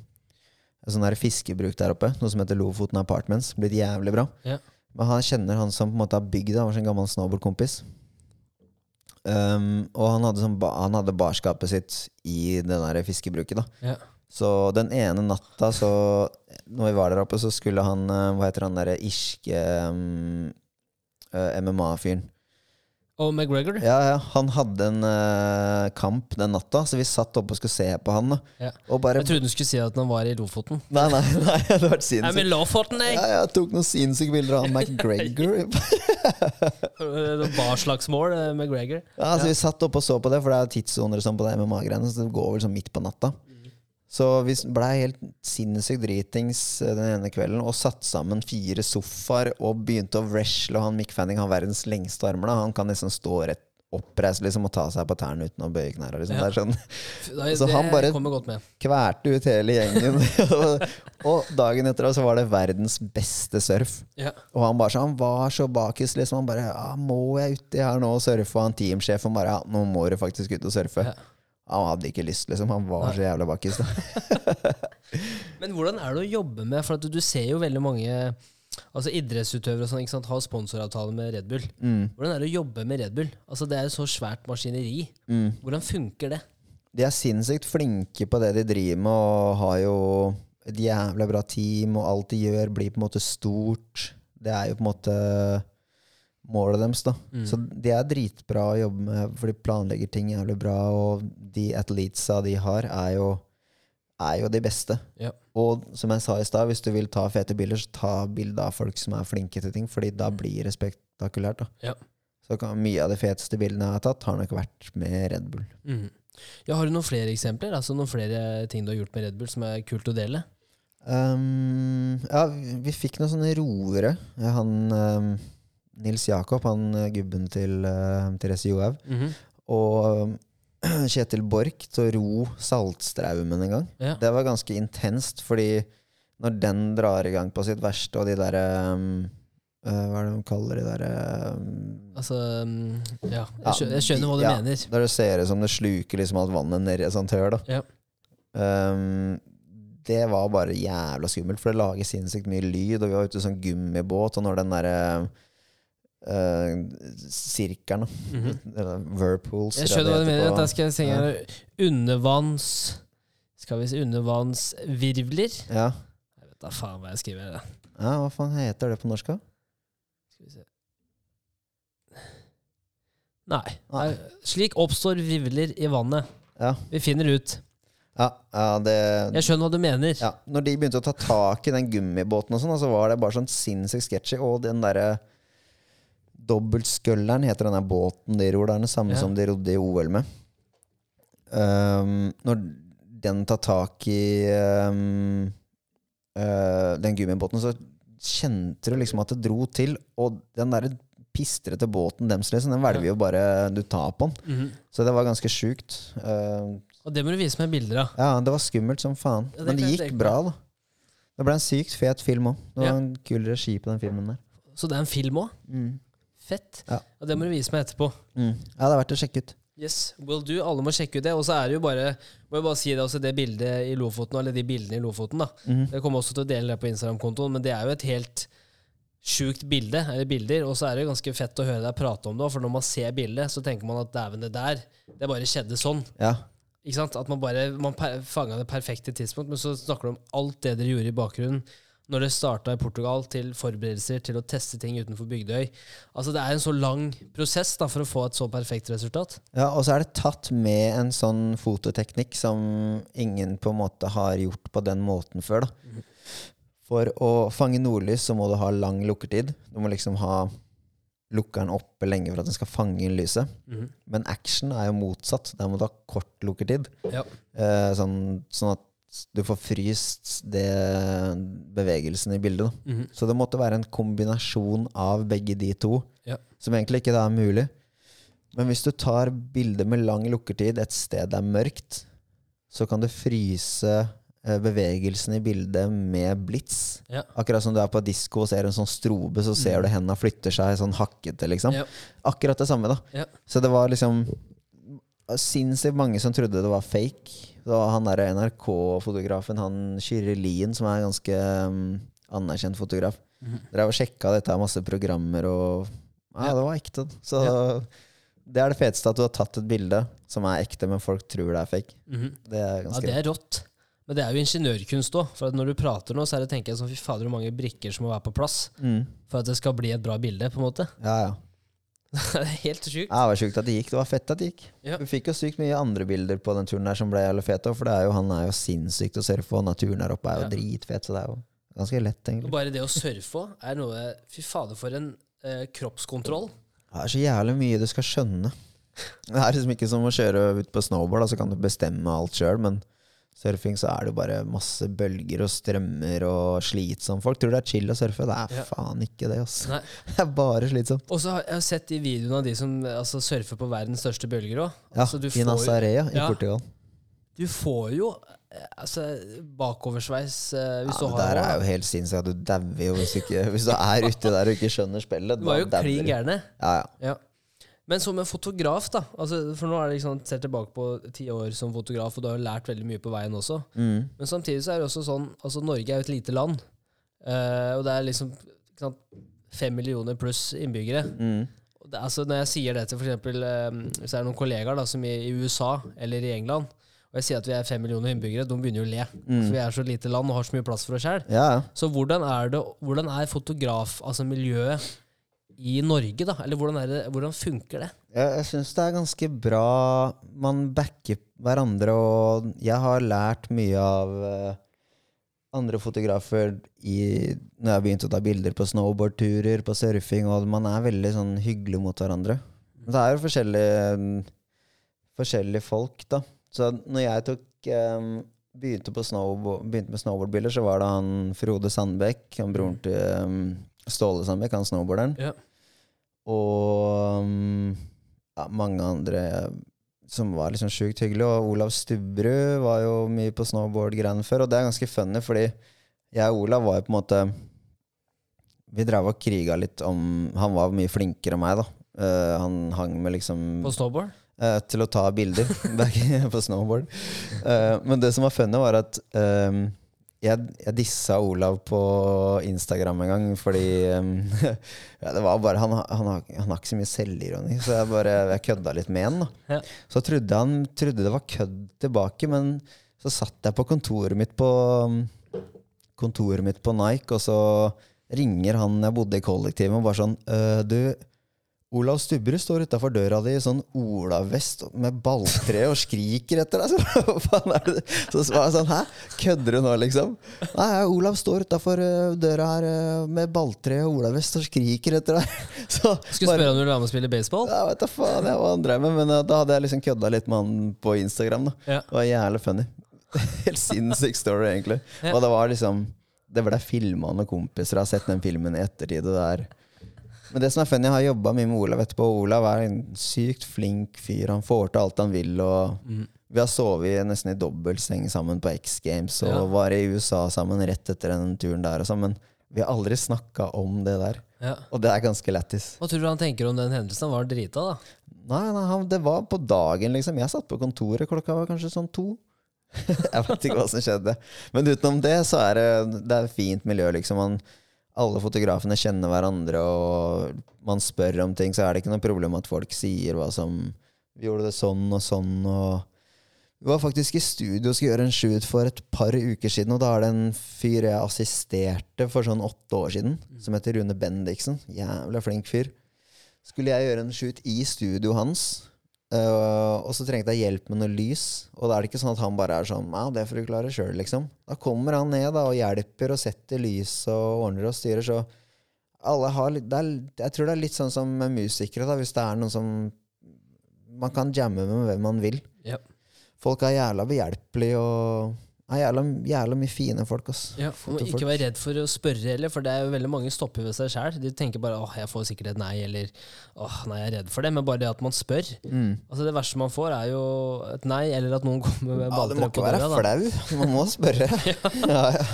sånn der fiskebruk der oppe. Noe som heter Lofoten Apartments. Blitt jævlig bra. Ja. Men han kjenner han som på en måte har bygd det. Han var sånn gammel snowboardkompis. Um, og han hadde, sånn, han hadde barskapet sitt i det der fiskebruket. da Ja. Så den ene natta, så når vi var der oppe, så skulle han eh, Hva heter han derre irske um, eh, MMA-fyren? Og McGregor? Ja, ja, han hadde en uh, kamp den natta, så vi satt oppe og skulle se på han. Ja. Bare Jeg trodde du skulle si at han var i Lofoten. Nei, nei, nei, det hadde vært sinnssykt. in Lofoten, jeg! Ja, jeg tok noen sinnssyke bilder av McGregor. Hva slags mål, McGregor. Ja, altså Vi satt oppe og så på det, for det er tidssoner sånn på det MMA-greiene. Så det går vel sånn midt på natta. Så vi blei helt sinnssykt dritings eh, den ene kvelden og satt sammen fire sofaer og begynte å wrestle. Og han Mick Fanning har verdens lengste armer. da Han kan nesten stå rett oppreist liksom, og ta seg på tærne uten å bøye knærne. Liksom. Ja. Sånn Så han bare-. Kverte ut hele gjengen. og dagen etter så var det verdens beste surf. Ja. Og han bare så, han var så bakis, liksom. Han bare ja, 'Må jeg uti her nå og surfe?' Og han teamsjefen bare 'Ja, nå må du faktisk ut og surfe'. Ja. Han hadde ikke lyst, liksom. Han var så jævla bakis. Da. Men hvordan er det å jobbe med For du, du ser jo veldig mange Altså Idrettsutøvere og sånn, har sponsoravtale med Red Bull. Mm. Hvordan er det å jobbe med Red Bull? Altså Det er jo så svært maskineri. Mm. Hvordan funker det? De er sinnssykt flinke på det de driver med, og har jo et jævla bra team, og alt de gjør, blir på en måte stort. Det er jo på en måte målet deres, da. Mm. Så de er dritbra å jobbe med, for de planlegger ting jævlig bra, og de athletesa de har, er jo, er jo de beste. Ja. Og som jeg sa i stad, hvis du vil ta fete bilder, så ta bilde av folk som er flinke til ting, fordi da blir det spektakulært. da. Ja. Så kan, mye av de feteste bildene jeg har tatt, har nok vært med Red Bull. Mm. Ja, Har du noen flere eksempler? Altså Noen flere ting du har gjort med Red Bull som er kult å dele? Um, ja, vi vi fikk noen sånne roere. Han um, Nils Jakob, han uh, gubben til uh, Therese Johaug, Mhm. og uh, Kjetil Borch til å ro Saltstraumen en gang. Ja. Det var ganske intenst, fordi når den drar i gang på sitt verste, og de derre um, Hva er det de kaller de derre um, Altså mm, Ja, jeg, skjønner, jeg skjønner hva du ja. mener. Der det ser ut som det sluker liksom alt vannet ned i et sånt høl. Ja. Um, det var bare jævla skummelt, for det lager sinnssykt mye lyd. Og vi var ute i sånn gummibåt, og når den derre uh, sirkelen, Mm -hmm. eller Whirlpools Jeg skjønner hva du mener. Da skal jeg skal ja. undervanns... Skal vi si undervannsvirvler? ja. Jeg vet da faen hva jeg skriver. Da. ja, hva faen heter det på norsk? da? Skal vi se. Nei. Nei. Slik oppstår virvler i vannet. Ja, Vi finner ut. ja, ja det Jeg skjønner hva du mener. ja. Når de begynte å ta tak i den gummibåten, og sånn, så var det bare sånn sinnssykt sketchy. Og den derre Dobbeltsculleren heter denne båten de ror. Det er den samme Ja. som de rodde i OL med. Um, når den tar tak i um, uh, den gummibåten, så kjente du liksom at det dro til. Og den derre pistrete båten deres, liksom, den velger jo bare du tar på den. Mhm. Så det var ganske sjukt. Uh, Og det må du vise meg bilder av. ja, det var skummelt som faen. Ja, det Men det gikk bra, da. Det ble en sykt fet film òg. Det var en kul regi på den filmen der. Så det er en film òg? Mm. Fett. Ja. Og det må du vise meg etterpå. Mm. Ja, det er verdt å sjekke ut. Yes, will do. Alle må sjekke ut det. Og så er det jo bare Må jeg bare si det også, det bildet i Lofoten, eller de bildene i Lofoten, da. Mm. Jeg kommer også til å dele det på Instagram-kontoen, men det er jo et helt sjukt bilde, eller bilder. Og så er det jo ganske fett å høre deg prate om det, for når man ser bildet, så tenker man at dæven, det der, det bare skjedde sånn. Ja. Ikke sant? At man bare man fanga det perfekte tidspunkt, men så snakker du om alt det dere gjorde i bakgrunnen når det starta i Portugal, til forberedelser til å teste ting utenfor Bygdøy. Altså Det er en så lang prosess da for å få et så perfekt resultat. ja, og så er det tatt med en sånn fototeknikk som ingen på en måte har gjort på den måten før. da. For å fange nordlys så må du ha lang lukkertid. Du må liksom ha lukkeren oppe lenge for at den skal fange inn lyset. Men action er jo motsatt. Der må du ha kort lukkertid. Ja. Eh, sånn, sånn at du får fryst det bevegelsen i bildet. Da. -hmm. Så det måtte være en kombinasjon av begge de to, Ja. som egentlig ikke da er mulig. Men hvis du tar bildet med lang lukkertid et sted det er mørkt, så kan du fryse eh, bevegelsen i bildet med blits. Ja. Akkurat som du er på disko og ser en sånn strobe, så ser du henda flytter seg sånn hakkete, liksom. Ja. Akkurat det samme, da. Ja. Så det var liksom sinnssykt mange som trodde det var fake. Var han der NRK-fotografen, han Kyrre Lien, som er en ganske um, anerkjent fotograf. Dere Drev og sjekka dette av masse programmer, og ja, det var ekte. Så Ja. det er det feteste, at du har tatt et bilde som er ekte, men folk tror det er fake. Mhm. Det er Ja, det er rått. Men det er jo ingeniørkunst òg. For at når du prater nå, så er det tenker jeg sånn, fy fader, hvor mange brikker som må være på plass mm. for at det skal bli et bra bilde. på en måte. Ja, ja. Det er helt sjukt. Ja, det var sjukt at det gikk. Det var fett at det gikk. Ja. Vi fikk jo sykt mye andre bilder på den turen der som ble jævlig fete. For det er jo, han er jo sinnssykt å surfe, og naturen der oppe er jo Ja. dritfet. Så det er jo ganske lett, Og bare det å surfe er noe Fy fader, for en eh, kroppskontroll. Det er så jævlig mye du skal skjønne. Det er liksom ikke som å kjøre ut på snowboard, da, så kan du bestemme alt sjøl, men surfing så er det bare masse bølger og strømmer og slitsomt. Folk tror det er chill å surfe. Det er Ja. faen ikke det, ass. Nei. Det er bare slitsomt. Og så har jeg sett de videoene av de som altså, surfer på verdens største bølger òg. Ja, Altså, du I Nazarea i Ja. Portugal. Du får jo altså, bakoversveis eh, hvis Ja, du det der er jo helt sinnssykt. Du dauer jo hvis, du er uti der og ikke skjønner spillet. Du var jo klin gæren. Ja, ja. Ja. Men som en fotograf, da altså, For nå er det liksom, ser tilbake på ti år som fotograf, og du har lært veldig mye på veien også. Mm. Men samtidig så er det også sånn Altså, Norge er jo et lite land. Uh, og det er liksom sant, fem millioner pluss innbyggere. Mm. Det, altså, når jeg sier det til eksempel, eh, hvis det er noen kollegaer da, som i, i USA eller i England, og jeg sier at vi er fem millioner innbyggere, de begynner jo å le. For vi er så lite land og har så mye plass for oss sjøl. Ja. Så hvordan er, det, hvordan er fotograf, altså miljøet, i Norge, da? Eller hvordan, det, hvordan funker det? Jeg, jeg syns det er ganske bra man backer hverandre, og jeg har lært mye av eh, andre fotografer i, når jeg begynte å ta bilder på snowboardturer, på surfing, og man er veldig sånn hyggelig mot hverandre. Men det er jo forskjellige, forskjellige folk, da. Så når jeg tok um, begynte, på snowboard, begynte med snowboardbilder, så var det han Frode Sandbekk, han broren til um, Ståle Sandbekk, han snowboarderen. Ja. Og ja, mange andre som var liksom sjukt hyggelige. Og Olav Stubberud var jo mye på snowboard-greiene før, og det er ganske funny, fordi jeg og Olav var jo på en måte Vi drev og kriga litt om Han var mye flinkere enn meg, da. Uh, han hang med liksom På snowboard? eh, til å ta bilder på snowboard. Eh, men det som var funny, var at jeg, jeg dissa Olav på Instagram en gang fordi um, ja, det var bare, han, han, han har ikke så mye selvironi, så jeg bare jeg kødda litt med han. Ja. Så trodde han trodde det var kødd tilbake, men så satt jeg på kontoret mitt på Kontoret mitt på Nike, og så ringer han jeg bodde i kollektivet, og bare sånn «Øh, Du, Olav Stubberud står utafor døra di i sånn olavest med balltre og skriker etter deg. Så, faen er det? så var jeg sånn Hæ? Kødder du nå, liksom? Nei, Olav står utafor døra her øh, med balltre og olavest og skriker etter deg. Så Skulle spørre om du ville være med og spille baseball? ja, vet da faen jeg hva han drev med, men uh, da hadde jeg liksom kødda litt med han på Instagram. da Ja. Det var jævlig funny. Helt sinnssyk story, egentlig. Ja. Og det var liksom Det ble filma noen kompiser. Har sett den filmen i ettertid. Og det er men det som er funny, jeg har jobba mye med Olav etterpå. Olav er en sykt flink fyr. Han får til alt han vil. Og Mm. Vi har sovet nesten i dobbeltseng sammen på X Games og Ja. var i USA sammen rett etter den turen der. Og sånn, men vi har aldri snakka om det der. Ja. Og det er ganske lættis. Hva tror du han tenker om den hendelsen? Han var drita, da? Nei, nei han, det var på dagen, liksom. Jeg satt på kontoret, klokka var kanskje sånn to. jeg vet ikke hva som skjedde. Men utenom det, så er det, det er fint miljø, liksom. Man, alle fotografene kjenner hverandre, og man spør om ting, så er det ikke noe problem at folk sier hva som Vi gjorde det sånn og sånn, og Vi var faktisk i studio og skulle gjøre en shoot for et par uker siden, og da er det en fyr jeg assisterte for sånn åtte år siden, som heter Rune Bendiksen. Jævla flink fyr. Skulle jeg gjøre en shoot i studio hans, øh, og så trengte jeg hjelp med noe lys. Og da er det ikke sånn at han bare er sånn Ja, det får du klare sjøl, liksom. Da kommer han ned da, og hjelper og setter lys og ordner og styrer, så alle har er, Jeg tror det er litt sånn som med musikere, da, hvis det er noen som Man kan jamme med hvem man vil. Yep. Folk er jævla behjelpelige og er jævla, jævla mye fine folk, ass. Ja, og ikke være redd for å spørre heller, for det er jo veldig mange stopper ved seg sjæl. De tenker bare 'åh, jeg får sikkert et nei', eller 'åh, nei, jeg er redd for det'. Men bare det at man spør. Mm. Altså Det verste man får, er jo et nei, eller at noen kommer med Ja, du må ikke være døra. flau. Man må spørre. ja, ja.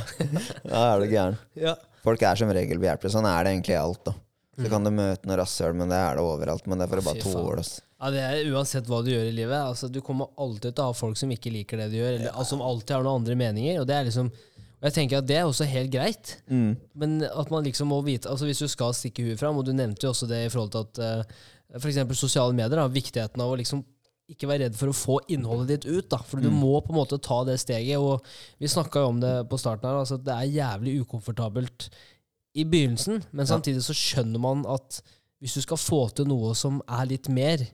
ja, er du gæren. Ja. Folk er som regel behjelpelige. Sånn er det egentlig i alt. da Så kan du møte noe rasshøl, men det er det overalt. Men det er for å bare tåle. oss. Ja, det er Uansett hva du gjør i livet. Altså Du kommer alltid til å ha folk som ikke liker det du gjør, eller altså, som alltid har noen andre meninger. Og det er liksom og jeg tenker at det er også helt greit, Mm. men at man liksom må vite Altså Hvis du skal stikke huet fram, og du nevnte jo også det i forhold til at uh, f.eks. sosiale medier, da, viktigheten av å liksom ikke være redd for å få innholdet ditt ut. da For du må på en måte ta det steget. Og vi snakka jo om det på starten her, altså det er jævlig ukomfortabelt i begynnelsen, men samtidig så skjønner man at hvis du skal få til noe som er litt mer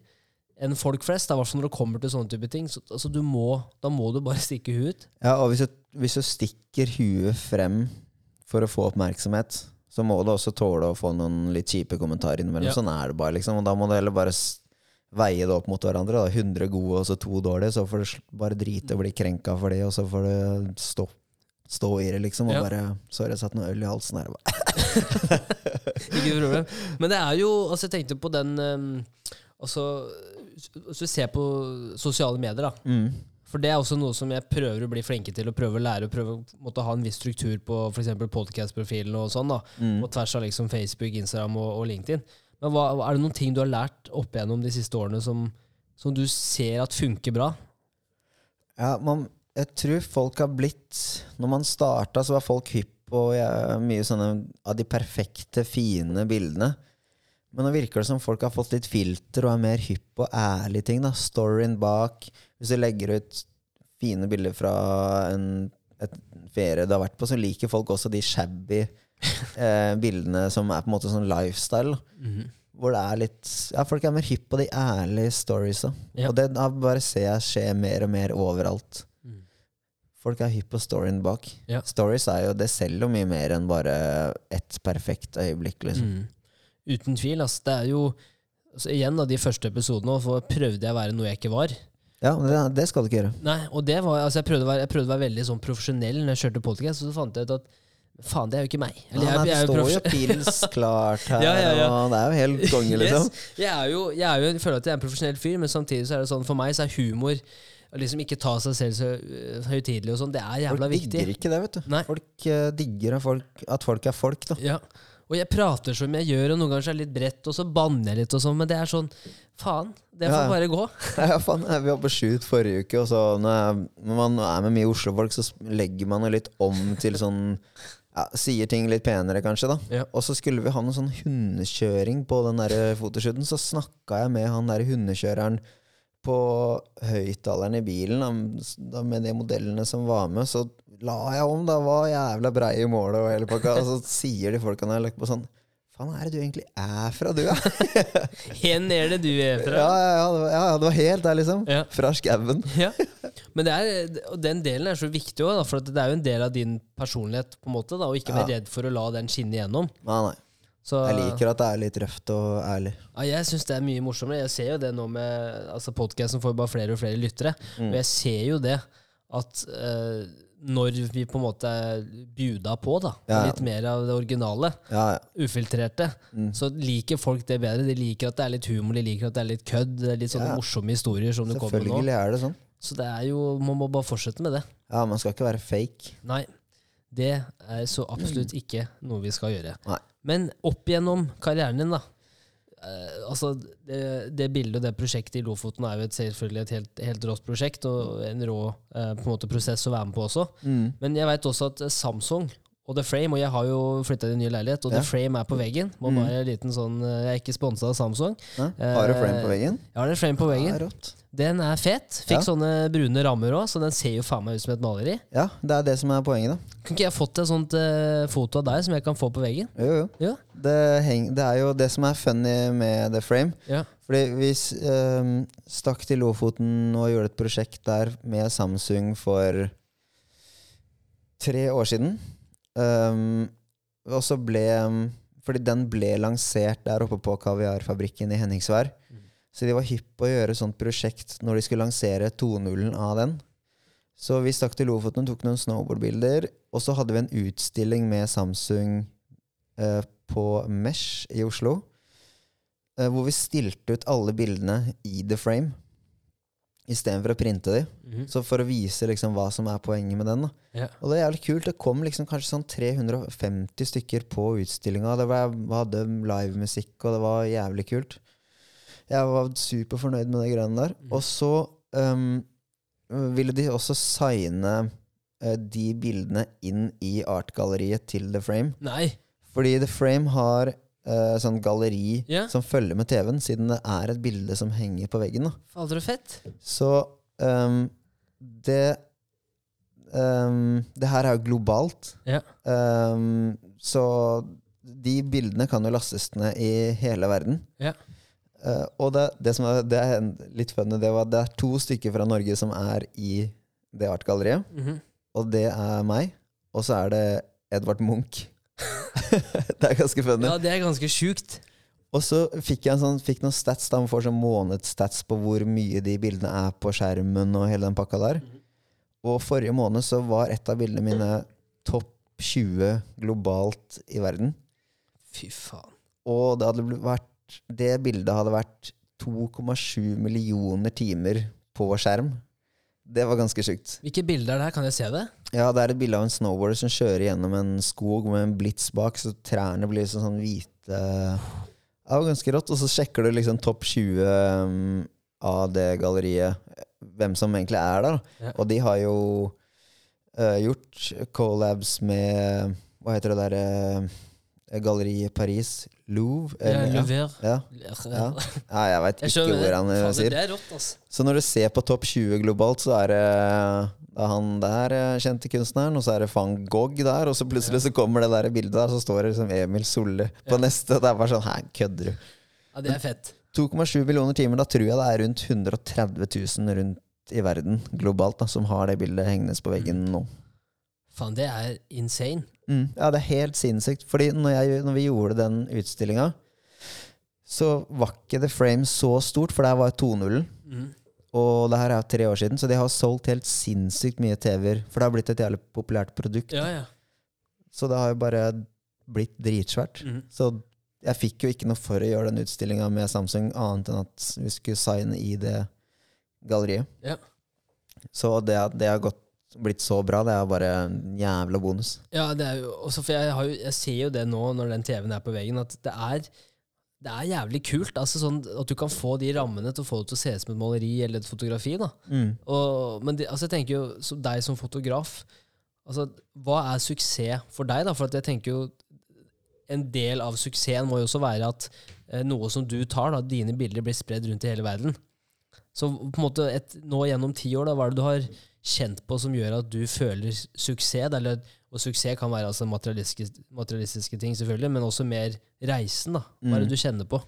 enn folk flest, i hvert fall når det kommer til sånne type ting, så, altså du må, da må du bare stikke huet ut. Ja, og hvis du, hvis du stikker huet frem for å få oppmerksomhet, så må du også tåle å få noen litt kjipe kommentarer innimellom. Ja. Sånn er det bare, liksom. Og da må du heller bare veie det opp mot hverandre. Da. 100 gode og så to dårlige. Så får du bare drite og bli krenka for det, og så får du stå, stå i det, liksom. Og Ja. bare 'Sorry, jeg satt noe øl i halsen her'. Ikke noe problem. Men det er jo Altså, jeg tenkte på den um, Altså, hvis du ser på sosiale medier, da. Mm. For det er også noe som jeg prøver å bli flinke til, å prøve å lære å prøve å ha en viss struktur på f.eks. podcast-profilen og sånn, da. Mm. På tvers av liksom Facebook, Instagram og, og LinkedIn. Men hva, er det noen ting du har lært opp igjennom de siste årene som, som du ser at funker bra? Ja, man, jeg tror folk har blitt Når man starta, så var folk hypp er mye sånne av de perfekte, fine bildene. Men nå virker det som folk har fått litt filter og er mer hypp på ærlige ting. da Storyen bak. Hvis du legger ut fine bilder fra en et ferie du har vært på, så liker folk også de shabby eh, bildene som er på en måte sånn lifestyle. Mhm. Hvor det er litt Ja, folk er mer hypp på de ærlige storiesa. Ja. Og det bare ser jeg skje mer og mer overalt. Folk er hypp på storyen bak. Ja. Stories er jo Det selger jo mye mer enn bare ett perfekt øyeblikk, liksom. Mm. Uten tvil. ass. Det er jo altså Igjen, da, de første episodene så prøvde jeg å være noe jeg ikke var. Ja, det, det skal du ikke gjøre. Nei, og det var, altså jeg, prøvde være, jeg prøvde å være veldig sånn profesjonell når jeg kjørte podcast, og så fant jeg ut at faen, det er jo ikke meg. Eller, Ja, nei, det står jo pils klart her, Ja, ja, ja. og det er jo helt konge, liksom. Yes. Jeg, er jo, jeg, er jo, jeg føler at jeg er en profesjonell fyr, men samtidig så er det sånn for meg så er humor å liksom ikke ta seg selv så øh, høytidelig og sånn, det er jævla Folk viktig. digger ikke det, vet du. Nei. Folk uh, digger at folk, at folk er folk, da. Ja. Og jeg prater som jeg gjør, og noen ganger er det litt bredt, og så banner jeg litt og sånn, men det er sånn Faen, det får Ja, bare gå. Ja, faen, vi var på shoot forrige uke, og så når, man er med mye Oslo-folk, så legger man jo litt om til sånn ja, Sier ting litt penere, kanskje, da. Ja. Og så skulle vi ha noe sånn hundekjøring på den der fotoshooten. Så snakka jeg med han der hundekjøreren på høyttaleren i bilen da, med de modellene som var med. Så la jeg om, da. Var jævla brei i målet og hele pakka. Og så sier de folka når jeg på sånn Faen, er det du egentlig er fra, du? Hen er det du er fra. Ja, ja, ja, det var, ja, det var helt der, liksom. Ja. Fra skauen. Ja. Men det er, den delen er så viktig òg, for det er jo en del av din personlighet, på en måte, da, og ikke være redd for å la den skinne igjennom. Nei, nei. Så, Jeg liker at det er litt røft og ærlig. Ja, jeg syns det er mye morsommere. Jeg ser jo det nå med altså Podkasten får bare flere og flere lyttere. Mm. Og jeg ser jo det at uh, når vi på en måte bjuda på, da, Ja, litt mer av det originale, Ja, ja. ufiltrerte, Mm. så liker folk det bedre. De liker at det er litt humor, de liker at det er litt kødd, det er litt sånne morsomme historier som du kommer nå. Selvfølgelig er det sånn. Så det er jo, man må bare fortsette med det. Ja, Man skal ikke være fake. Nei, det er så absolutt ikke noe vi skal gjøre. Nei. Men opp igjennom karrieren din, da. Eh, altså, det, det bildet og det prosjektet i Lofoten er jo et, selvfølgelig et helt, helt rått prosjekt, og en rå eh, på en måte prosess å være med på også. Mm. Men jeg veit også at eh, Samsung og The Frame, og jeg har jo flytta til en ny leilighet, og Ja. The Frame er på veggen. Må Mm. bare en liten sånn, eh, Jeg er ikke sponsa av Samsung. Ja. Har du frame på veggen? Jeg har en frame på veggen. Ja, rått. Den er fet. Fikk Ja. sånne brune rammer òg, så den ser jo faen meg ut som et maleri. Ja, det er det som er poenget, da. Kunne ikke jeg fått et sånt uh, foto av deg som jeg kan få på veggen? Jo, jo. Ja. Det, det er jo det som er funny med The Frame. Ja. Fordi vi s- ehm, stakk til Lofoten og gjorde et prosjekt der med Samsung for tre år siden. Um, og så ble Fordi den ble lansert der oppe på kaviarfabrikken i Henningsvær. Så de var hypp på å gjøre sånt prosjekt når de skulle lansere 2.0-en av den. Så vi stakk til Lofoten og tok noen snowboardbilder. Og så hadde vi en utstilling med Samsung eh, på Mesh i Oslo. eh, hvor vi stilte ut alle bildene i the frame istedenfor å printe de. Mhm. Så for å vise liksom hva som er poenget med den. Ja. Og det er jævlig kult. Det kom liksom kanskje sånn 350 stykker på utstillinga. Det var, hadde livemusikk, og det var jævlig kult. Jeg var superfornøyd med de greiene der. Mhm. Og så um, ville de også signe uh, de bildene inn i artgalleriet til The Frame. Nei. Fordi The Frame har uh, sånn galleri Ja. som følger med TV-en, siden det er et bilde som henger på veggen. Fader og fett. Så um, det um, Det her er jo globalt. Ja. Um, så de bildene kan jo lastes ned i hele verden. Ja. Eh, og det, det som er, det er litt funny, det var det er to stykker fra Norge som er i det artgalleriet. Mhm. Og det er meg, og så er det Edvard Munch. det er ganske funny. Ja, det er ganske sjukt. Og så fikk jeg en sånn, fikk noen stats da, man får sånn månedsstats på hvor mye de bildene er på skjermen og hele den pakka der. Og forrige måned så var et av bildene mine topp 20 globalt i verden. Fy faen. Og det, hadde vært, det bildet hadde vært 2,7 millioner timer på skjerm. Det var ganske sjukt. Hvilke bilder er det her? Kan jeg se det? Ja, det er et bilde av en snowboarder som kjører gjennom en skog med en blits bak, så trærne blir sånn, sånn hvite det var ganske rått. Og så sjekker du liksom topp 20 um, av det galleriet, hvem som egentlig er der. Ja. Og de har jo uh, gjort collabs med Hva heter det der eh, galleriet Paris? Louvre? Ja, Eller- ja. Lever. Ja. Ja. ja, jeg veit ikke det. hvor han eh, sier. det er rått, altså. Så når du ser på topp 20 globalt, så er det det er han der eh, kjente kunstneren, og så er det van Gogh der, og så plutselig så kommer det der bildet der, så står det liksom Emil Solle på neste. Det er bare sånn Hæ, kødder du? Ja, det er fett. 2,7 millioner timer, da tror jeg det er rundt 130 000 rundt i verden globalt da, som har det bildet hengende på veggen nå. Faen, det er insane. Mm. Ja, det er helt sinnssykt. Fordi når, jeg, når vi gjorde den utstillinga, så var ikke The Frame så stort, for det her var 2.0. Mm. Og det her er jo tre år siden, så de har solgt helt sinnssykt mye TV-er. For det har blitt et jævlig populært produkt. Ja, ja. Så det har jo bare blitt dritsvært. Mm. Så jeg fikk jo ikke noe for å gjøre den utstillinga med Samsung, annet enn at vi skulle signe i det galleriet. Ja. Så det, det har gått, blitt så bra, det er bare en jævla bonus. Ja, det er jo også for jeg, har jo, jeg ser jo det nå når den TV-en er på veggen, at det er, det er jævlig kult. Altså sånn At du kan få de rammene til å få det til å se ut som et maleri eller et fotografi. da og, Men det, altså jeg tenker jo, som deg som fotograf, altså hva er suksess for deg? da? For jeg tenker jo en del av suksessen må jo også være at eh, noe som du tar, da, dine bilder blir spredd rundt i hele verden. Så på en måte et, nå gjennom ti år, da, hva er det du har kjent på som gjør at du føler suksess? Eller, og suksess kan være altså materialistiske, materialistiske ting, selvfølgelig, men også mer reisen. da. Hva er det Mm. du kjenner på?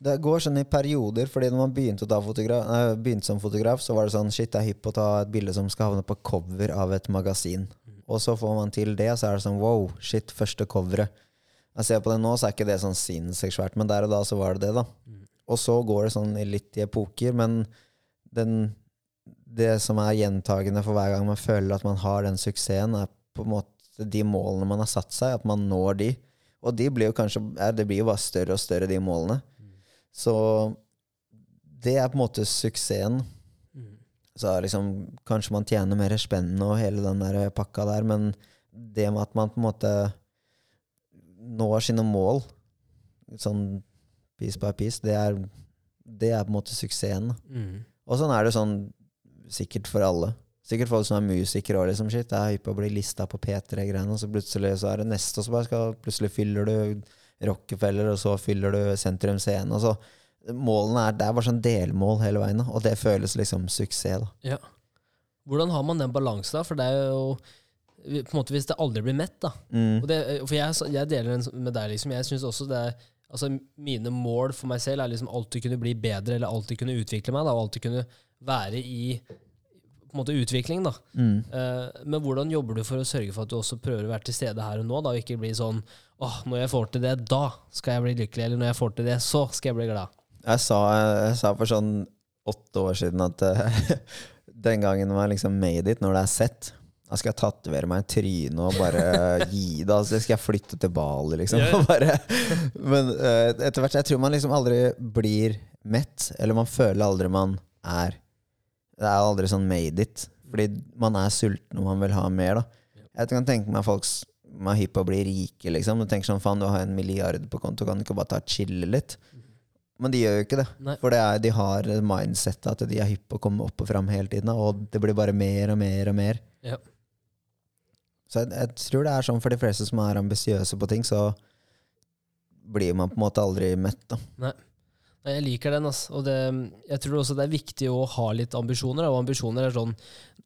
Det går sånn i perioder, fordi når man begynte, fotograf, nei, begynte som fotograf, så var det sånn Shit, jeg er hypp å ta et bilde som skal havne på cover av et magasin. Og så får man til det, så er det sånn wow, shit, første coveret. Jeg ser på det nå, så er ikke det sånn sinnssykt svært, men der og da så var det det, da. Og så går det sånn litt i epoker, men den, det som er gjentagende for hver gang man føler at man har den suksessen, er på en måte de målene man har satt seg, at man når de. Og de blir jo kanskje Det blir jo bare større og større, de målene. Så det er på en måte suksessen. Så er liksom, kanskje man tjener mer spennende og hele den der pakka der, men det med at man på en måte når sine mål, sånn piece by piece, det er, det er på en måte suksessen. Mm. Og sånn er det sånn sikkert for alle. Sikkert folk som er musikere og liksom shit, jeg er hypp på å bli lista på P3-greiene, og så plutselig så er det neste, og så bare skal, plutselig fyller du Rockefeller, og så fyller du Sentrum Scene, og så Målene er, Det er bare sånn delmål hele veien, og det føles liksom suksess, da. Ja. Hvordan har man den balansen, da? For det er jo på en måte Hvis det aldri blir mett, da. Mm. Det, for jeg, jeg deler den med deg, liksom. Jeg synes også det er Altså, mine mål for meg selv er liksom alltid kunne bli bedre, eller alltid kunne utvikle meg, da, og alltid kunne være i på en måte utvikling, da. Mm. Uh, men hvordan jobber du for å sørge for at du også prøver å være til stede her og nå, da, og ikke bli sånn åh, når jeg får til det, da skal jeg bli lykkelig, eller når jeg får til det, så skal jeg bli glad. Jeg sa, jeg sa for sånn åtte år siden at uh, den gangen var liksom made it, når det er sett da skal jeg tatovere meg i trynet og bare gi det. Altså, skal jeg flytte til Bali, liksom. Ja. Bare, men uh, etter hvert Jeg tror man liksom aldri blir mett, eller man føler aldri man er Det er aldri sånn made it. Fordi man er sulten og man vil ha mer, da. Jeg kan tenke meg folk som er hypp på å bli rike, liksom. Du tenker sånn faen, du har en milliard på konto, kan du ikke bare ta og chille litt? Men de gjør jo ikke det. Nei. For det er, de har mindsettet at de er hypp på å komme opp og fram hele tiden. Og det blir bare mer og mer og mer. Ja. Så jeg, jeg tror det er sånn for de fleste som er ambisiøse på ting, så blir man på en måte aldri mett. da. Nei, Jeg liker den. Altså. Og det, jeg tror også det er viktig å ha litt ambisjoner. Og ambisjoner er sånn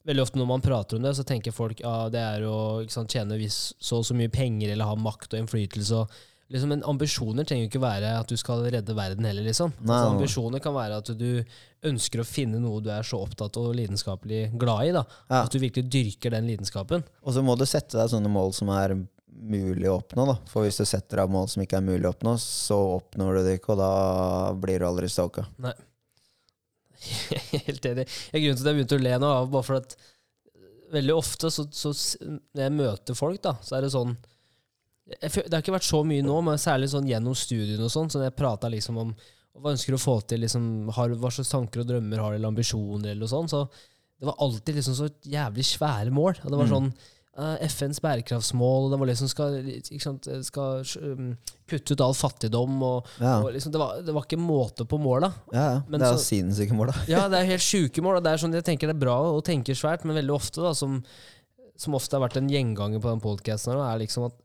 Veldig ofte når man prater om det, så tenker folk ja, det er å sant, tjene viss, så og så mye penger eller ha makt og innflytelse. Og, liksom, men ambisjoner trenger jo ikke være at du skal redde verden heller, liksom. Altså, ambisjoner kan være at du ønsker å finne noe du er så opptatt og lidenskapelig glad i. da. Ja. At du virkelig dyrker den lidenskapen. Og så må du sette deg sånne mål som er mulig å oppnå. da. For hvis du setter deg mål som ikke er mulig å oppnå, så oppnår du det ikke, og da blir du aldri stalka. Nei. Helt enig. Grunnen til at jeg begynte å le nå, var bare for at veldig ofte så, så når jeg møter folk, da, så er det sånn jeg, Det har ikke vært så mye nå, men særlig sånn gjennom studiene og sånn, så når jeg prata liksom om hva ønsker du å få til, liksom, har, hva slags tanker og drømmer har du, eller ambisjoner, eller noe sånt, så det var alltid liksom så jævlig svære mål. Og det var Mm. sånn eh, FNs bærekraftsmål, det var liksom skal, sant, skal um, kutte ut all fattigdom, og, Ja, og liksom, det, var, det var ikke måte på måla. ja, ja. Det er så- sinnssyke mål, da. Ja, det er helt sjuke mål. Det er sånn, jeg tenker det er bra å tenke svært, men veldig ofte, da, som, som ofte har vært en gjenganger på den podkasten, er liksom at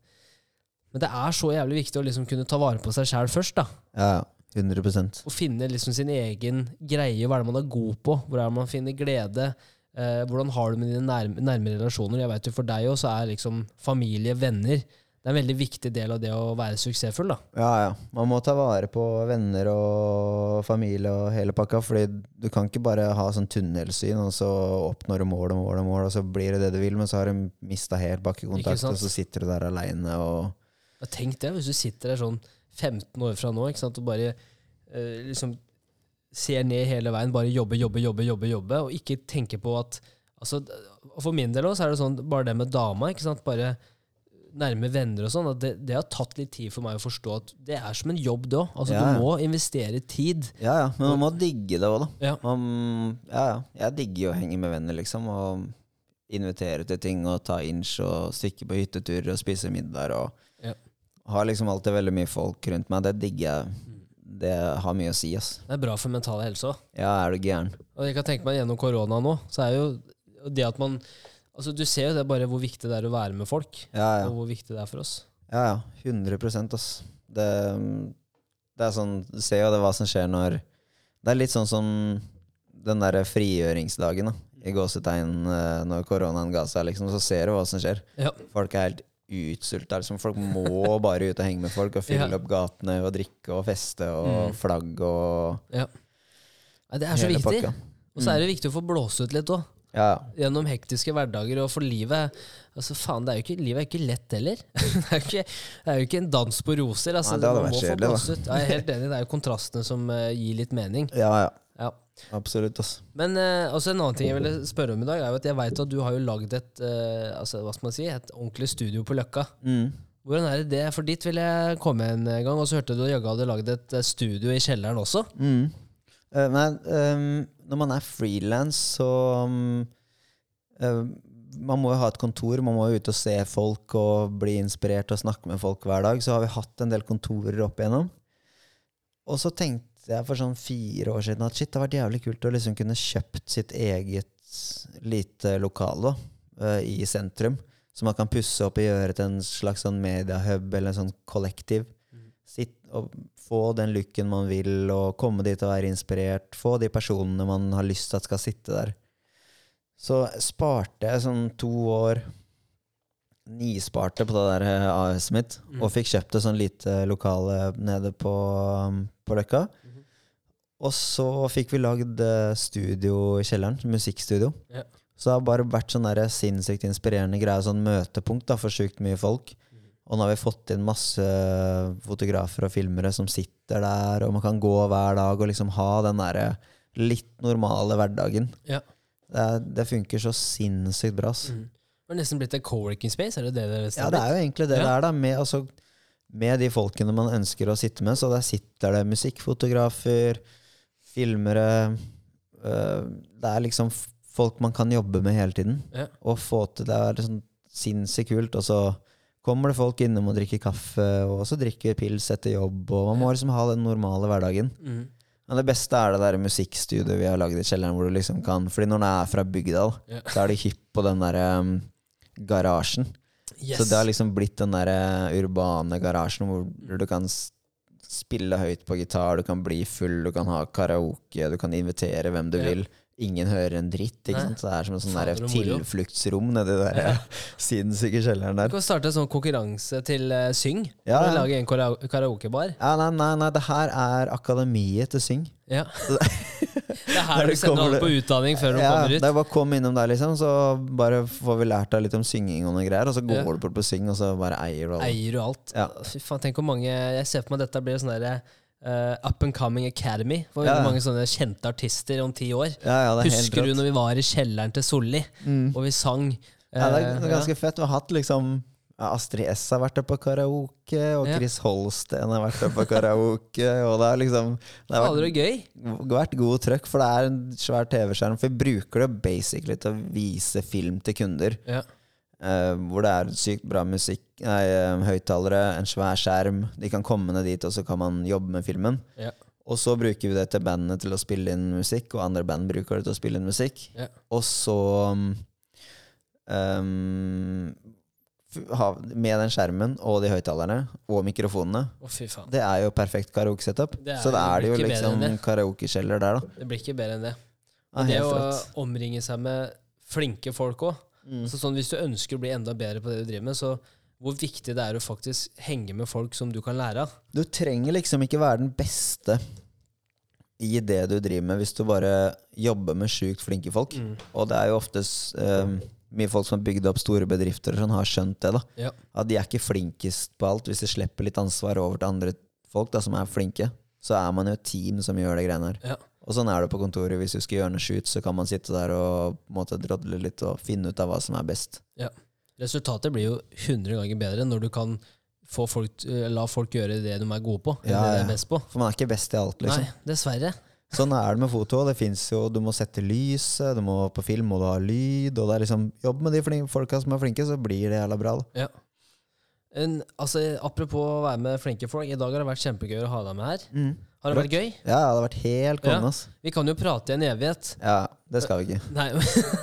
Men det er så jævlig viktig å liksom kunne ta vare på seg sjæl først. da Ja, ja. 100 Å finne liksom sin egen greie. Hva er det man er god på? Hvor er det man finner glede? Eh, hvordan har du med dine nærme, nærme relasjoner? Jeg vet jo For deg også er liksom familie, venner Det er en veldig viktig del av det å være suksessfull. da Ja, ja. Man må ta vare på venner og familie og hele pakka. Fordi du kan ikke bare ha sånn tunnelsyn, og så oppnår du mål og mål og mål, og så blir det det du vil, men så har du mista helt bakkekontakt, og så sitter du der aleine og Ja, Tenk det, hvis du sitter der sånn 15 år fra nå ikke sant? og bare eh, liksom ser ned hele veien, bare jobbe, jobbe, jobbe, jobbe, jobbe og ikke tenke på at altså, For min del også, er det sånn, bare det med dama, ikke sant? bare nærme venner og sånn, at det, det har tatt litt tid for meg å forstå at det er som en jobb, det òg. Altså, Ja, ja. Du må investere tid. Ja, ja. Men man må digge det òg, da. Ja. Man, ja, ja. Jeg digger jo å henge med venner, liksom. Og invitere til ting og ta inch og stikke på hytteturer og spise middag. Og Ja. har liksom alltid veldig mye folk rundt meg. Det digger jeg. Det har mye å si, ass. Det er bra for mental helse òg. Ja, er du gæren? Og jeg kan tenke meg gjennom korona nå, så er jo det at man Altså, du ser jo det bare hvor viktig det er å være med folk, Ja, ja. og hvor viktig det er for oss. Ja, ja. 100 ass. Det, det er sånn Du ser jo det hva som skjer når Det er litt sånn som den derre frigjøringsdagen, da. I gåsetegn, eh, når koronaen ga seg, liksom. Så ser du hva som skjer. Ja. Folk er helt utsulta. Liksom. Folk må bare ut og henge med folk og fylle Ja. opp gatene og drikke og feste og Mm. flagg og Ja. Nei, det er så viktig. Og så er det viktig å få blåse ut litt òg. Ja, Gjennom hektiske hverdager. Og for livet Altså faen, det er ikke, Livet er ikke lett heller. det, er ikke, det er jo ikke en dans på roser. Altså, Nei, det hadde vært kjedelig, da. Ja, jeg er helt enig. Det er jo kontrastene som uh, gir litt mening. ja, ja. Absolutt, ass. Men eh, også en annen ting jeg ville spørre om i dag, er jo at jeg veit at du har jo lagd et eh, altså, hva skal man si, et ordentlig studio på Løkka. Mm. Hvordan er det det? For dit ville jeg komme en gang, og så hørte du at jaggu hadde lagd et eh, studio i kjelleren også. Mm. Eh, men ehm, når man er frilans, så um, eh, Man må jo ha et kontor, man må jo ut og se folk og bli inspirert og snakke med folk hver dag. Så har vi hatt en del kontorer opp igjennom. Og så tenkte jeg for sånn fire år siden at shit, det har vært jævlig kult å liksom kunne kjøpt sitt eget lite lokale da, eh, i sentrum. Så man kan pusse opp og gjøre til en slags sånn mediehub eller en sånn kollektiv. Sitt og få den looken man vil, og komme dit og være inspirert. Få de personene man har lyst til at skal sitte der. Så sparte jeg sånn to år Nisparte på det der eh, AS-et mitt, Mm. og fikk kjøpt et sånn lite lokale nede på, um, på Løkka. Mhm. Og så fikk vi lagd eh, studio i kjelleren, musikkstudio. Ja. Så det har bare vært sånn sinnssykt inspirerende greie, sånn møtepunkt da, for sjukt mye folk. Og nå har vi fått inn masse fotografer og filmere som sitter der, og man kan gå hver dag og liksom ha den derre litt normale hverdagen. Ja. Det, det funker så sinnssykt bra. ass. Mm. Det har nesten blitt en co-working space, er det det det Ja, det er jo egentlig det Ja. det er, da. Med, altså, med de folkene man ønsker å sitte med. Så der sitter det musikkfotografer, filmere uh, Det er liksom folk man kan jobbe med hele tiden. Ja. Og få til det er liksom sinnssykt kult. Og så kommer det folk innom og drikker kaffe, og så drikker pils etter jobb. Og man må liksom ha den normale hverdagen. Mm. Men det beste er det der musikkstudioet vi har lagd i kjelleren, hvor du liksom kan Fordi når det er fra Bygdal, da, Ja. så er du hypp på den derre um, garasjen. Yes. Så det har liksom blitt den der eh, urbane garasjen hvor du kan spille høyt på gitar, du kan bli full, du kan ha karaoke, du kan invitere hvem du Ja. vil. Ingen hører en dritt. ikke Nei. sant? Så det er som en sånn der og tilfluktsrom nedi der ja. sinnssyke kjelleren Du der. kan starte en sånn konkurranse til uh, Syng. Ja, ja. Lage en karaokebar. Ja, nei, nei, nei, det her er akademiet til Syng. Ja. det er her du sender alle på utdanning før de Ja, kommer det ut. er bare å komme innom der, liksom, så bare får vi lært deg litt om synging og noe greier, og så går Ja. du bort på Syng, og så bare eier du alt. Eier du alt. Ja. Fy faen, tenk hvor mange Jeg ser for meg dette blir sånn derre Uh, Up and Coming Academy. For Ja, ja. mange sånne kjente artister om ti år. Ja, ja, det er Husker du når vi var i kjelleren til Solli, Mm. og vi sang? Ja, det er eh, det ganske fett. Vi har hatt liksom Astrid S har vært der på karaoke, og. Chris Holsten har vært der på karaoke. Og det har liksom Det har vært, gøy. vært god trøkk, for det er en svær TV-skjerm. For vi bruker det basically til å vise film til kunder. Ja. Uh, hvor det er sykt bra musikk, nei, eh, høyttalere, en svær skjerm. De kan komme ned dit, og så kan man jobbe med filmen. Ja. Og så bruker vi det til bandene til å spille inn musikk, og andre band bruker det til å spille inn musikk. Ja. Og så um, med den skjermen og de høyttalerne og mikrofonene. oh. Det er jo perfekt karaoke-setup. Så da er det jo liksom det. der, da. Det blir ikke bedre enn det. Ja, det å omringe seg med flinke folk òg. Mm. Så sånn, hvis du ønsker å bli enda bedre på det du driver med, så hvor viktig det er å faktisk henge med folk som du kan lære av. Du trenger liksom ikke være den beste i det du driver med, hvis du bare jobber med sjukt flinke folk. Mm. Og det er jo oftest eh, mye folk som har bygd opp store bedrifter, og sånn, har skjønt det. da Ja. At de er ikke flinkest på alt. Hvis de slipper litt ansvar over til andre folk da som er flinke, så er man jo et team som gjør det greiene her. Ja. Og sånn er det på kontoret. Hvis du skal gjøre noe shoot, så kan man sitte der og på en måte drodle litt og finne ut av hva som er best. Resultatet blir jo 100 ganger bedre når du kan få folk, eh, la folk gjøre det de er gode på, eller Ja, det de er best på. For man er ikke best i alt, liksom. Nei, dessverre. Sånn er det med foto. Det finnes jo, Du må sette lyset, du må, på film må du ha lyd. Og det er liksom Jobb med de flinke, folka som er flinke, så blir det jævla bra. da Ja. En, altså, apropos å være med flinke folk, i dag har det vært kjempegøy å ha deg med her. Har det vært gøy? Ja, det har vært helt konge. Ja. Vi kan jo prate i en evighet. Ja, det skal vi ikke. Nei,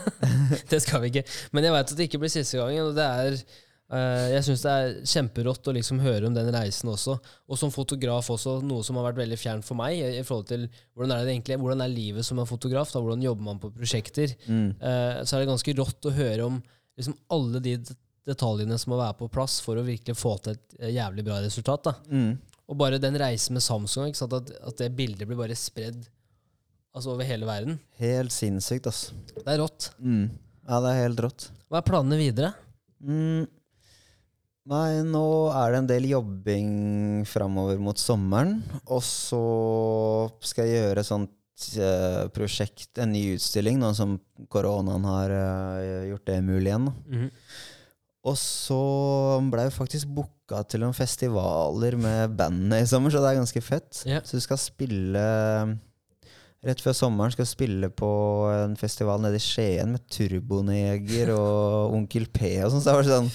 det skal vi ikke. Men jeg veit at det ikke blir siste gangen. Og det er Jeg syns det er kjemperått å liksom høre om den reisen også. Og som fotograf også, noe som har vært veldig fjernt for meg. I, forhold til Hvordan er det egentlig Hvordan er livet som en fotograf? Da? Hvordan jobber man på prosjekter? Mm. Eh, så er det ganske rått å høre om liksom alle de detaljene som må være på plass for å virkelig få til et eh, jævlig bra resultat. Mm. Og bare den reisen med Samsung? At, at det bildet blir bare spredd altså over hele verden. Helt sinnssykt, altså. Det er rått. Mm. Ja, det er helt rått. Hva er planene videre? Mm. Nei, nå er det en del jobbing framover mot sommeren. Og så skal jeg gjøre et sånt eh, prosjekt, en ny utstilling, nå som koronaen har eh, gjort det mulig igjen. da. Og så ble jeg faktisk booka til noen festivaler med bandet i sommer, så det er ganske fett. Yeah. Så du skal spille Rett før sommeren skal du spille på en festival nede i Skien med Turboneger og Onkel P og sånn. Så det var sånn